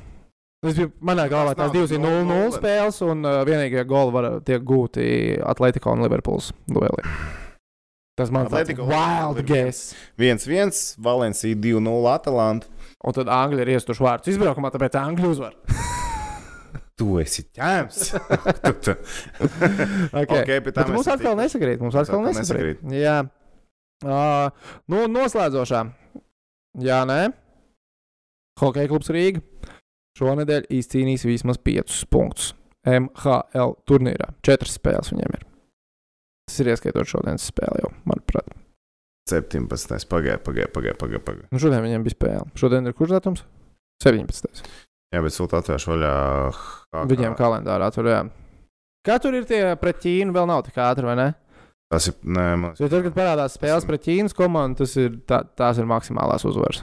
Es biju, manā galvā tās divas ir 0-0 0-0 spēles, un uh, vienīgie goli var tiek gūti Atletico un Liverpools duelī. Tas man Atletico wild guess. 1-1, Valencija 2-0 Atalanta. Un tad Angļi ir iestuši vārdus izbraukumā, tāpēc Angļi uzvar. Tu esi tu- Okay. Ok, bet mums atkal nesakrīt. Mums atkal nesakrīt. Jā. Uh, nu, noslēdzošā. Jā, nē. Hokeja klubs Rīga šonadēļ izcīnīs vismaz 5 punktus. MHL turnīrā. 4 spēles viņiem ir. Tas ir ieskaitot šodienas spēli jau, manuprāt. 17. Pagaidā, pagaidā, pagaidā. Pagāj, pagāj. Nu, šodien viņiem bija spēle. Šodien ir kurš datums? 17. Jā, bet sūta atvēršu vaļā. HK. Viņiem kalendārā tur jā. Kā tur ir tie pret Ķīnu, vēl nav tik ātri, vai ne? Tas ir. Nē, man Jo tad, kad parādās spēles pret Ķīnas komandu, tas ir, tā, tās ir maksimālās uzvaras.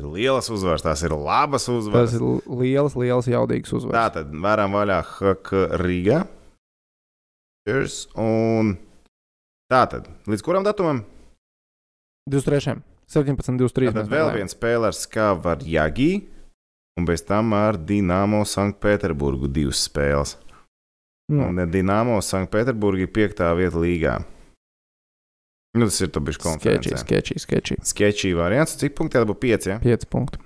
ir lielas uzvaras, tās ir labas Tas uzvaras. ir lielas, lielas, jaudīgas Tā uzvaras. tad varam vaļā HK Rīgā. Cheers, Un tā tad līdz kuram datumam? 23. 17, 23. Tad vēl viens spēle ar Skavu Jagī. Un bez tam ar Dienāmo Sanktpēterburgu divas spēles. Nu, Un Dienāmo Sanktpēterburga ir piektā vieta līgā. Nu, tas ir bijis sketčī, konferencē. sketčī, sketčī. Sketčī variants. Cik punkti tad būs pieci? Ja? 5 punkti.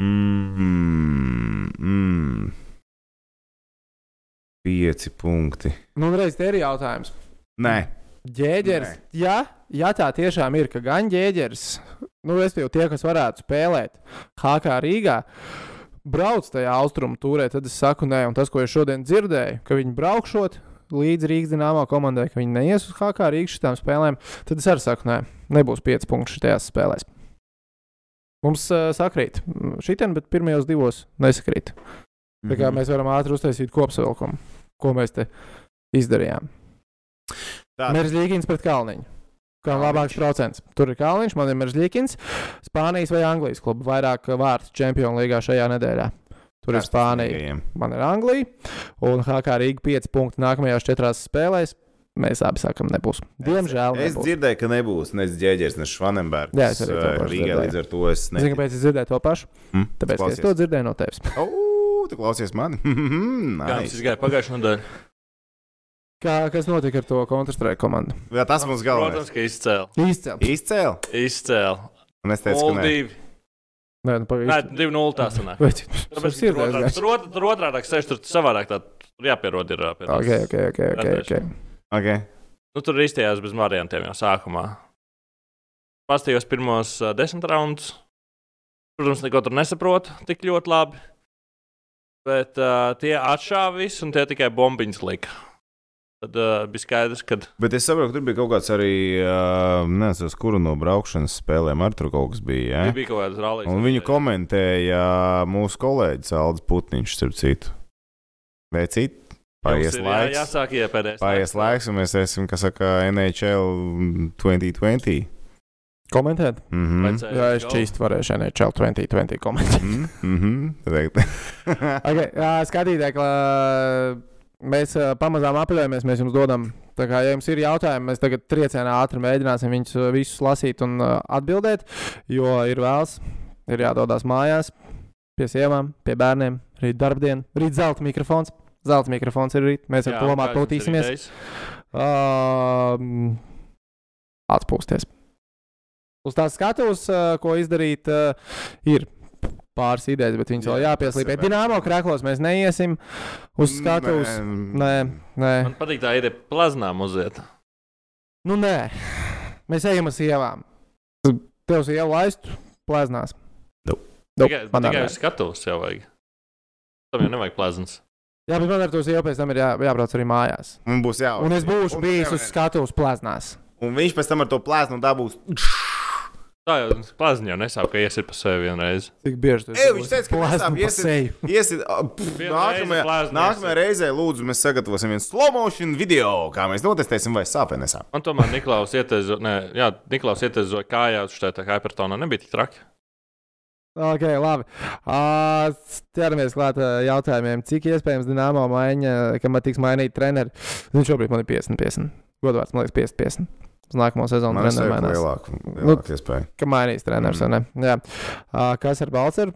Mm, mm. Pieci punkti. Nu, reiz te ir jautājums. Nē, Ģēģeris, ja, ja tā tiešām ir, ka gan ģēģeris, nu, respektīvi, tie, kas varētu spēlēt HK Rīgā, brauc tajā austrumu turē, tad es saku, nē, un tas, ko es šodien dzirdēju, ka viņi braukšot līdz Rīgas dīnāmā komandai, ka viņi neies uz HK Rīgas šitām spēlēm, tad es arī saku, nē, nebūs 5 punktu šajās spēlēs. Mums uh, sakrīt šitien, bet pirmajos divos nesakrīt. Tā kā Mhm. mēs varam ātri uztaisīt kopsavilkumu, ko mēs te izdarījām. Tā. Meržģīkins pret Kalniņu. Kā labāks procents. Tur ir Kalniņš, man ir Meržģīkins. Spānijas vai Anglijas kluba vairāk vārtu čempionu līgā šajā nedēļā. Tur ir Spānija, man ir Anglija. Un HK Rīga 5 punkti nākamajās četrās spēlēs. Mēs abi sakām, nebūs. Diemžēl. Es nebūs. dzirdēju, ka nebūs ne Džēģers, ne Švanenbergs. Jā, es arī to Rīgā dzirdēju. līdz ar to es nezinu. kāpēc es dzirdēju to pašu? Hm? Tāpēc, ka es to dzirdēju no tevis. O, tu klausies mani? Nice. tas izgāja pagājušajā nedēļā? Kā, kas notika ar to Counter-Strike komandu? Jā, tas mums galvenais. Protams, ka izcēla. Izcēl. Izcēl. Izcēla. Un es teicu, ka nē. 0-2. Nē, nu, Nē, pagaidi. 2-0 tā sanāk. Vai Tāpēc ir diezgan? tur otrādi sēž, tur savādāk. Tā, tur jāpierod ir. Ok, ok, ok. ok, okay. Okay. Nu, tur izstājās bez variantiem jau sākumā. Pastījos pirmos uh, desmit raundus. Protams, neko tur nesaprotu tik ļoti labi. Bet uh, tie atšāva visu, un tie tikai bombiņas lika. Tad uh, bija skaidrs, ka Bet es saprotu, ka tur bija kaut kāds arī, uh, nezinu, uz kuru no braukšanas spēlēm ar tur kaut kas bija. ja? Ja? bija kaut kādas rallijas. Un viņu komentēja mūsu kolēģis Aldis Putniņš, starp citu. Vai citu? Paies Jā, laiks. jāsāk iepēdēs. Paies laiks, un mēs esam, kas saka, NHL 2020. Komentēt? Mhm. Vajadzēja Jā, es go. čīsti varēšu NHL 2020 komentēt. Mhm. Mhm. Teikt. okay, jā, skatītāji, ka mēs ā, pamazām apļaujamies, mēs jums dodam. Tā kā, ja jums ir jautājumi, mēs tagad triecienā ātri mēģināsim viņus visus lasīt un ā, atbildēt, jo ir vēls, ir jādodas mājās, pie sievām, pie bērniem, rīt darbdiena, rīt zelta mikrofons. Zelta mikrofons ir rīt, mēs ar to mātu pūtīsimies. Um, atpūsties. Uz tās skatuves, uh, ko izdarīt, uh, ir pāris idejas, bet viņas Jā, vēl jāpieslīpē. Dināmo krāklos mēs neiesim uz skatuves. Nē, nē. Man patīk tā ideja plaznām uziet. Nu, nē. Mēs ejam uz sievām. Tev uz ielu laistu pleznās. Nu. Nu, Tikai, man tikai uz skatuves jau vajag. Tam jau nevajag plaznas. Jā, bet man ar to sievu pēc tam ir jā, jābrauc arī mājās. Un būs jā. Un es būšu Un- bijis uz skatuves pleznās. Un viņš pēc tam ar to plēsnu dabūs. Tā jau jau nesāp, ka iesiet pa sevi vienreiz. Cik bieži tas Ej, viņš teica, ka nesāp, iesit-. Iesit, pff, nākamajā, nākamajā reizē, lūdzu, mēs sagatavosim vienu slow motion video, kā mēs notestēsim, vai sāp vai nesāp. Man tomēr Niklaus ieteizo, ne, jā, Niklaus ieteizo kājās uz tā hipertonā. Nebija tik traki. Ok, labi. Uh, ķeramies klāt uh, jautājumiem. Cik iespējams Dienāmo maiņa, ka man tiks mainīta treneri? Viņš šobrīd man ir 50, 50. Godvārds, man liekas, 50, 50. Uz nākamo sezonu Man ir mainās. lielāka, Nu, iespēja. Ka mainīs treneris, ne? Jā. Kas ar Balceru?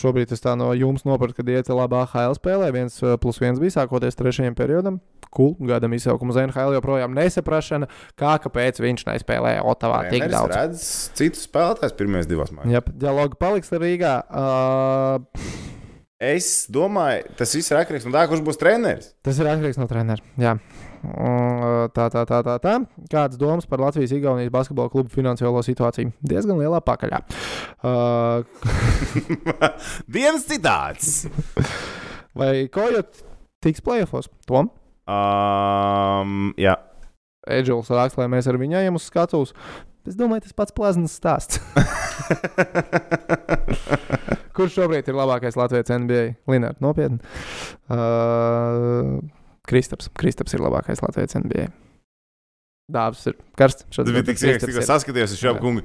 Šobrīd es tā no jums nopratu, ka iet labā HL spēlē. viens uh, plus viens bija sākoties trešajam periodam. Cool, gadam izsaukumu uz NHL joprojām nesaprašana, kā kāpēc viņš nespēlēja Otavā tik Treneris daudz. redz citus spēlētājus pirmajās divās mājās. Jā, dialogi paliks Rīgā. Uh, Es domāju, tas viss ir atkarīgs no tā, kurš būs treneris. Tas ir atkarīgs no treneru. Jā. Tā, tā, tā, tā, tā. Kādas domas par Latvijas-Igaunijas basketbola klubu finansiālo situāciju? Diezgan lielā pakaļā. Uh, Dienas citāts. vai Kojot tiks plēsofos? Tom? Um, jā, Edžels raksta, lai mēs ar viņu ejam uz skatuves. Es domāju, tas pats plazmas stāsts. Kurš šobrīd ir labākais Latvijas NBA? Linārds, nopietni. Uh, Kristaps. Kristaps ir labākais Latvijas NBA. Dāvs ir karsts. tas bija tik sieks, tikko saskatījos šo kungu.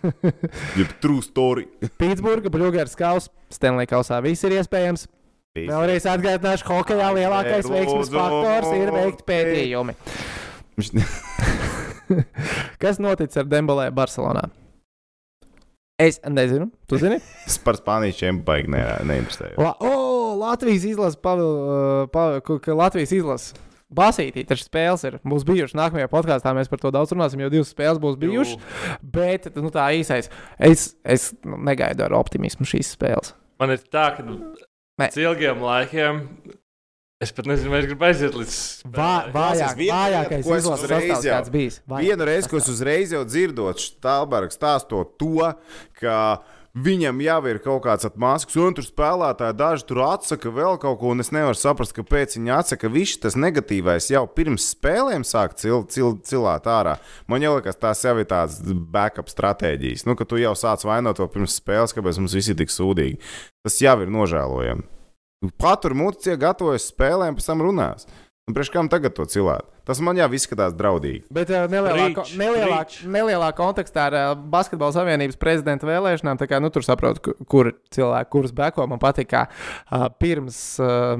Jeb true story. Pitsburga, Bluegrass Kaus, Stanley Kausā viss ir iespējams. Vēlreiz atgādināšu, ka hokeja lielākais veiksmes faktors ir veikt pētījumi. Kas noticis ar Dembelē Barcelonā? Es nezinu, tu zini? Es par Spānijas čempionu neinvestēju. La o, Latvijas izlase, Pavel, uh, Pavel, ka- Latvijas izlase. Basītī, taču spēles ir. Būs bijušas nākamajā podkāstā, mēs par to daudz runāsim, jo divas spēles būs bijušas. Bet nu, tā īsais, es, es nu, negaidu ar optimismu šīs spēles. Man ir tā, ka pēc ilgiem laikiem es pat nezinu, vai es gribu aiziet līdz. Vā, vājāk, vājākais ko es izlases uzreiz sastāvs jau- kāds bijis. Vājākais Vienu reizi, ko es uzreiz jau dzirdot, Stālbergs stāstot to, ka Viņam jau ir kaut kāds atmāsks, un tur spēlētāji daži tur atsaka vēl kaut ko, un es nevaru saprast, kāpēc viņi atsaka. Viss tas negatīvais jau pirms spēlēm sāk cil, cil, cilāt ārā. Man liekas, tās jau ir tādas backup stratēģijas. Nu, ka tu jau sāc vainot to pirms spēles, kāpēc mums visi ir tik sūdīgi. Tas jau ir nožēlojami. Patur muti, gatavojas spēlēm, pēc tam runās. Un priekš kam tagad to cilāt? Tas man jau izskatās draudīgi. Bet uh, nelielā, ko- Reach, nelielā, reach. nelielā kontekstā ar uh, Basketbalu savienības prezidenta vēlēšanām, tā kā nu, tur saprotu, ku- kur cilvēki, kurus beko man patīk. kā, Uh, pirms, uh,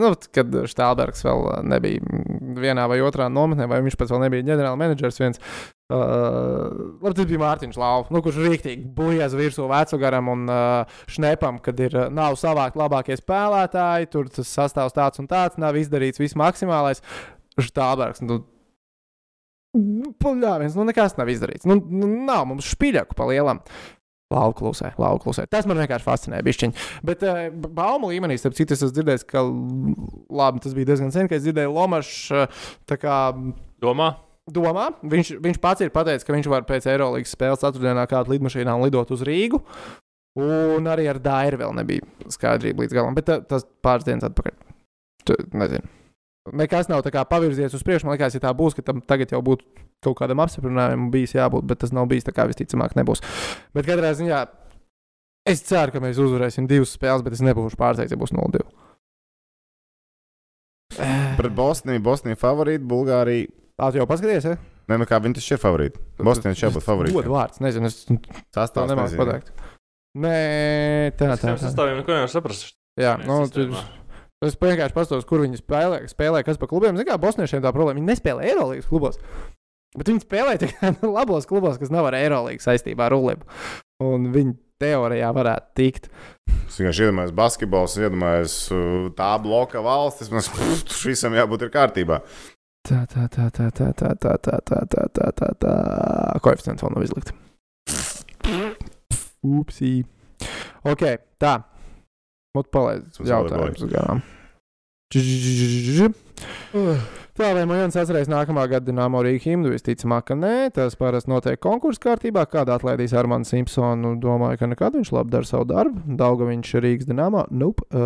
nu, kad Štālbergs vēl uh, nebija vienā vai otrā nometnē, vai viņš pats vēl nebija ģenerāla menedžers viens. Uh, labi, tas bija Mārtiņš Lauks, nu, kurš rīktīgi buļļās virsū vecugaram un uh, šnepam, kad ir, uh, nav savākt labākie spēlētāji, tur tas sastāvs tāds un tāds, nav izdarīts viss maksimālais. Štālbergs, nu, Puļāviens, nu nekas nav izdarīts. Nu, nu nav mums špīļaku pa lielam. Lauka klusē, lauka klusē. Tas man vienkārši fascinē. Bišķiņ. Bet uh, baumu līmenī, starp citu, es esmu dzirdējis, ka labi, tas bija diezgan sen, kad es dzirdēju Lomašs uh, tā kā Domā? domā. Viņš, viņš pats ir pateicis, ka viņš var pēc Eirolandes spēles ceturtdienā kādu lidmašīnā un lidot uz Rīgu. Un arī ar Dairu vēl nebija skaidrība līdz galam, bet ta, tas pāris dienas atpakaļ. Tu, nezinu. Nekas nav tā kā pavirzies uz priekšu. Man liekas, ja tā būs, ka tam tagad jau būtu kaut kādam apstiprinājumam bijis jābūt, bet tas nav bijis tā kā visticamāk nebūs. Bet katrā ziņā es ceru, ka mēs uzvarēsim divas spēles, bet es nebūšu pārsteigts, ja būs 0-2. Pret Bosniju, Bosnija favorīti, Bulgārija. Tā jau paskaties, ja? Nē, nu kā viņi taču ir favorīti. Bosnija šeit būtu favorīti. Godu vārds, nezinu, es to Sastāvs nemāku pateikt. Nē, tā, tā, Es tā. sastāviem neko nevaru saprast. Jā, nu, Sistēmā. tu, es vienkārši paskatos, kur viņi spēlē, spēlē kas pa klubiem. Ziniet, kā Bosniešiem tā problēma. Viņi nespēlē Eirolandes klubos. Bet viņi spēlē tikai labos klubos, kas nav ar Eirolandes saistībā ar Ulibu. Un viņi teorijā varētu tikt. Es vienkārši iedomājos, basketbols, iedomājos uh, tā bloka valstis. Man tas visam jābūt ir kārtībā. Tā, tā, tā, tā, tā, tā, tā, tā, tā, tā, tā, tā, tā. Koeficients vēl nav izlikts. Upsī. Ok, tā. Mut palaid Uz jautājumus garām. Tā vai man atcerēs nākamā gada Dienāmo Rīgas himnu? Visticamāk, ka nē. Tas parasti notiek konkursu kārtībā. Kādā atlaidīs Armānu Simpsonu? Domāju, ka nekad viņš labi dara savu darbu. Dauga viņš ir Rīgas Dienāmo. Nope. Uh...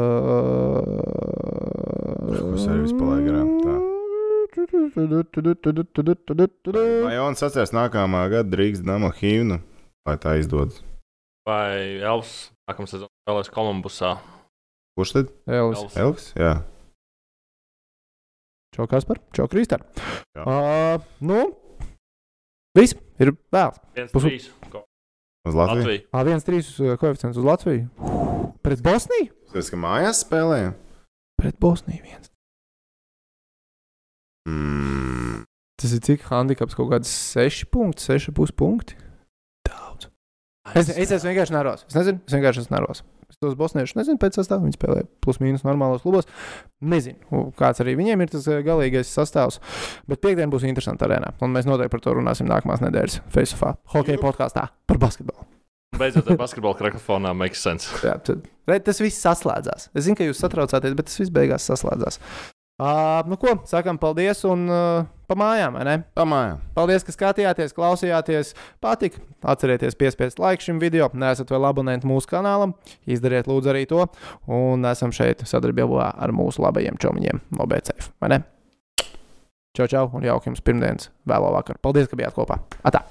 Kas arī viss palaid garām, Vai Jonas atceras nākamā gada Rīgas dama himnu, lai tā izdodas? Vai Elvis nākamā sezonā spēlēs Kolumbusā? Kurš tad? Elvis. Elvis. Jā. Čau, Kaspar. Čau, Kristā. Jā. Uh, nu, viss ir vēl. viens Pusu- trīs. Ko- Uz Latviju. A, viens trīs uh, koeficients uz Latviju. Pret Bosniju? Tas, ka mājās spēlējām. Pret Bosniju viens. Mm. Tas ir cik handicaps kaut kāds 6 punkti, 6,5 punkti. Daudz. Es, es esmu vienkārši nervos. Es nezinu, es vienkārši esmu nervos. Es tos bosniešus nezinu pēc sastāvā. Viņi spēlē plus mīnus normālos klubos. Nezinu, kāds arī viņiem ir tas eh, galīgais sastāvs. Bet piekdien būs interesanti arēnā. Un mēs noteikti par to runāsim nākamās nedēļas Faceoffā, hokeja podkāstā par basketbolu. Beidzot, ar basketbola krakofonā makes sense. Jā, tad, re, tas viss saslēdzās. Es zinu, ka jūs satraucāties, bet tas viss beigās saslēdzās. Uh, nu ko, sakām paldies un uh, pa mājām, vai ne? Pamājā. Paldies, ka skatījāties, klausījāties. Patīk. Atcerieties, piespiest laiku šim video. Nesat vēl abonenti mūsu kanālam. Izdariet lūdzu arī to. Un esam šeit sadarbībā ar mūsu labajiem čomiņiem no BCF. Vai ne? Čau, čau, un jauka jums pirmdienas vēlo vakaru. Paldies, ka bijāt kopā. Atā!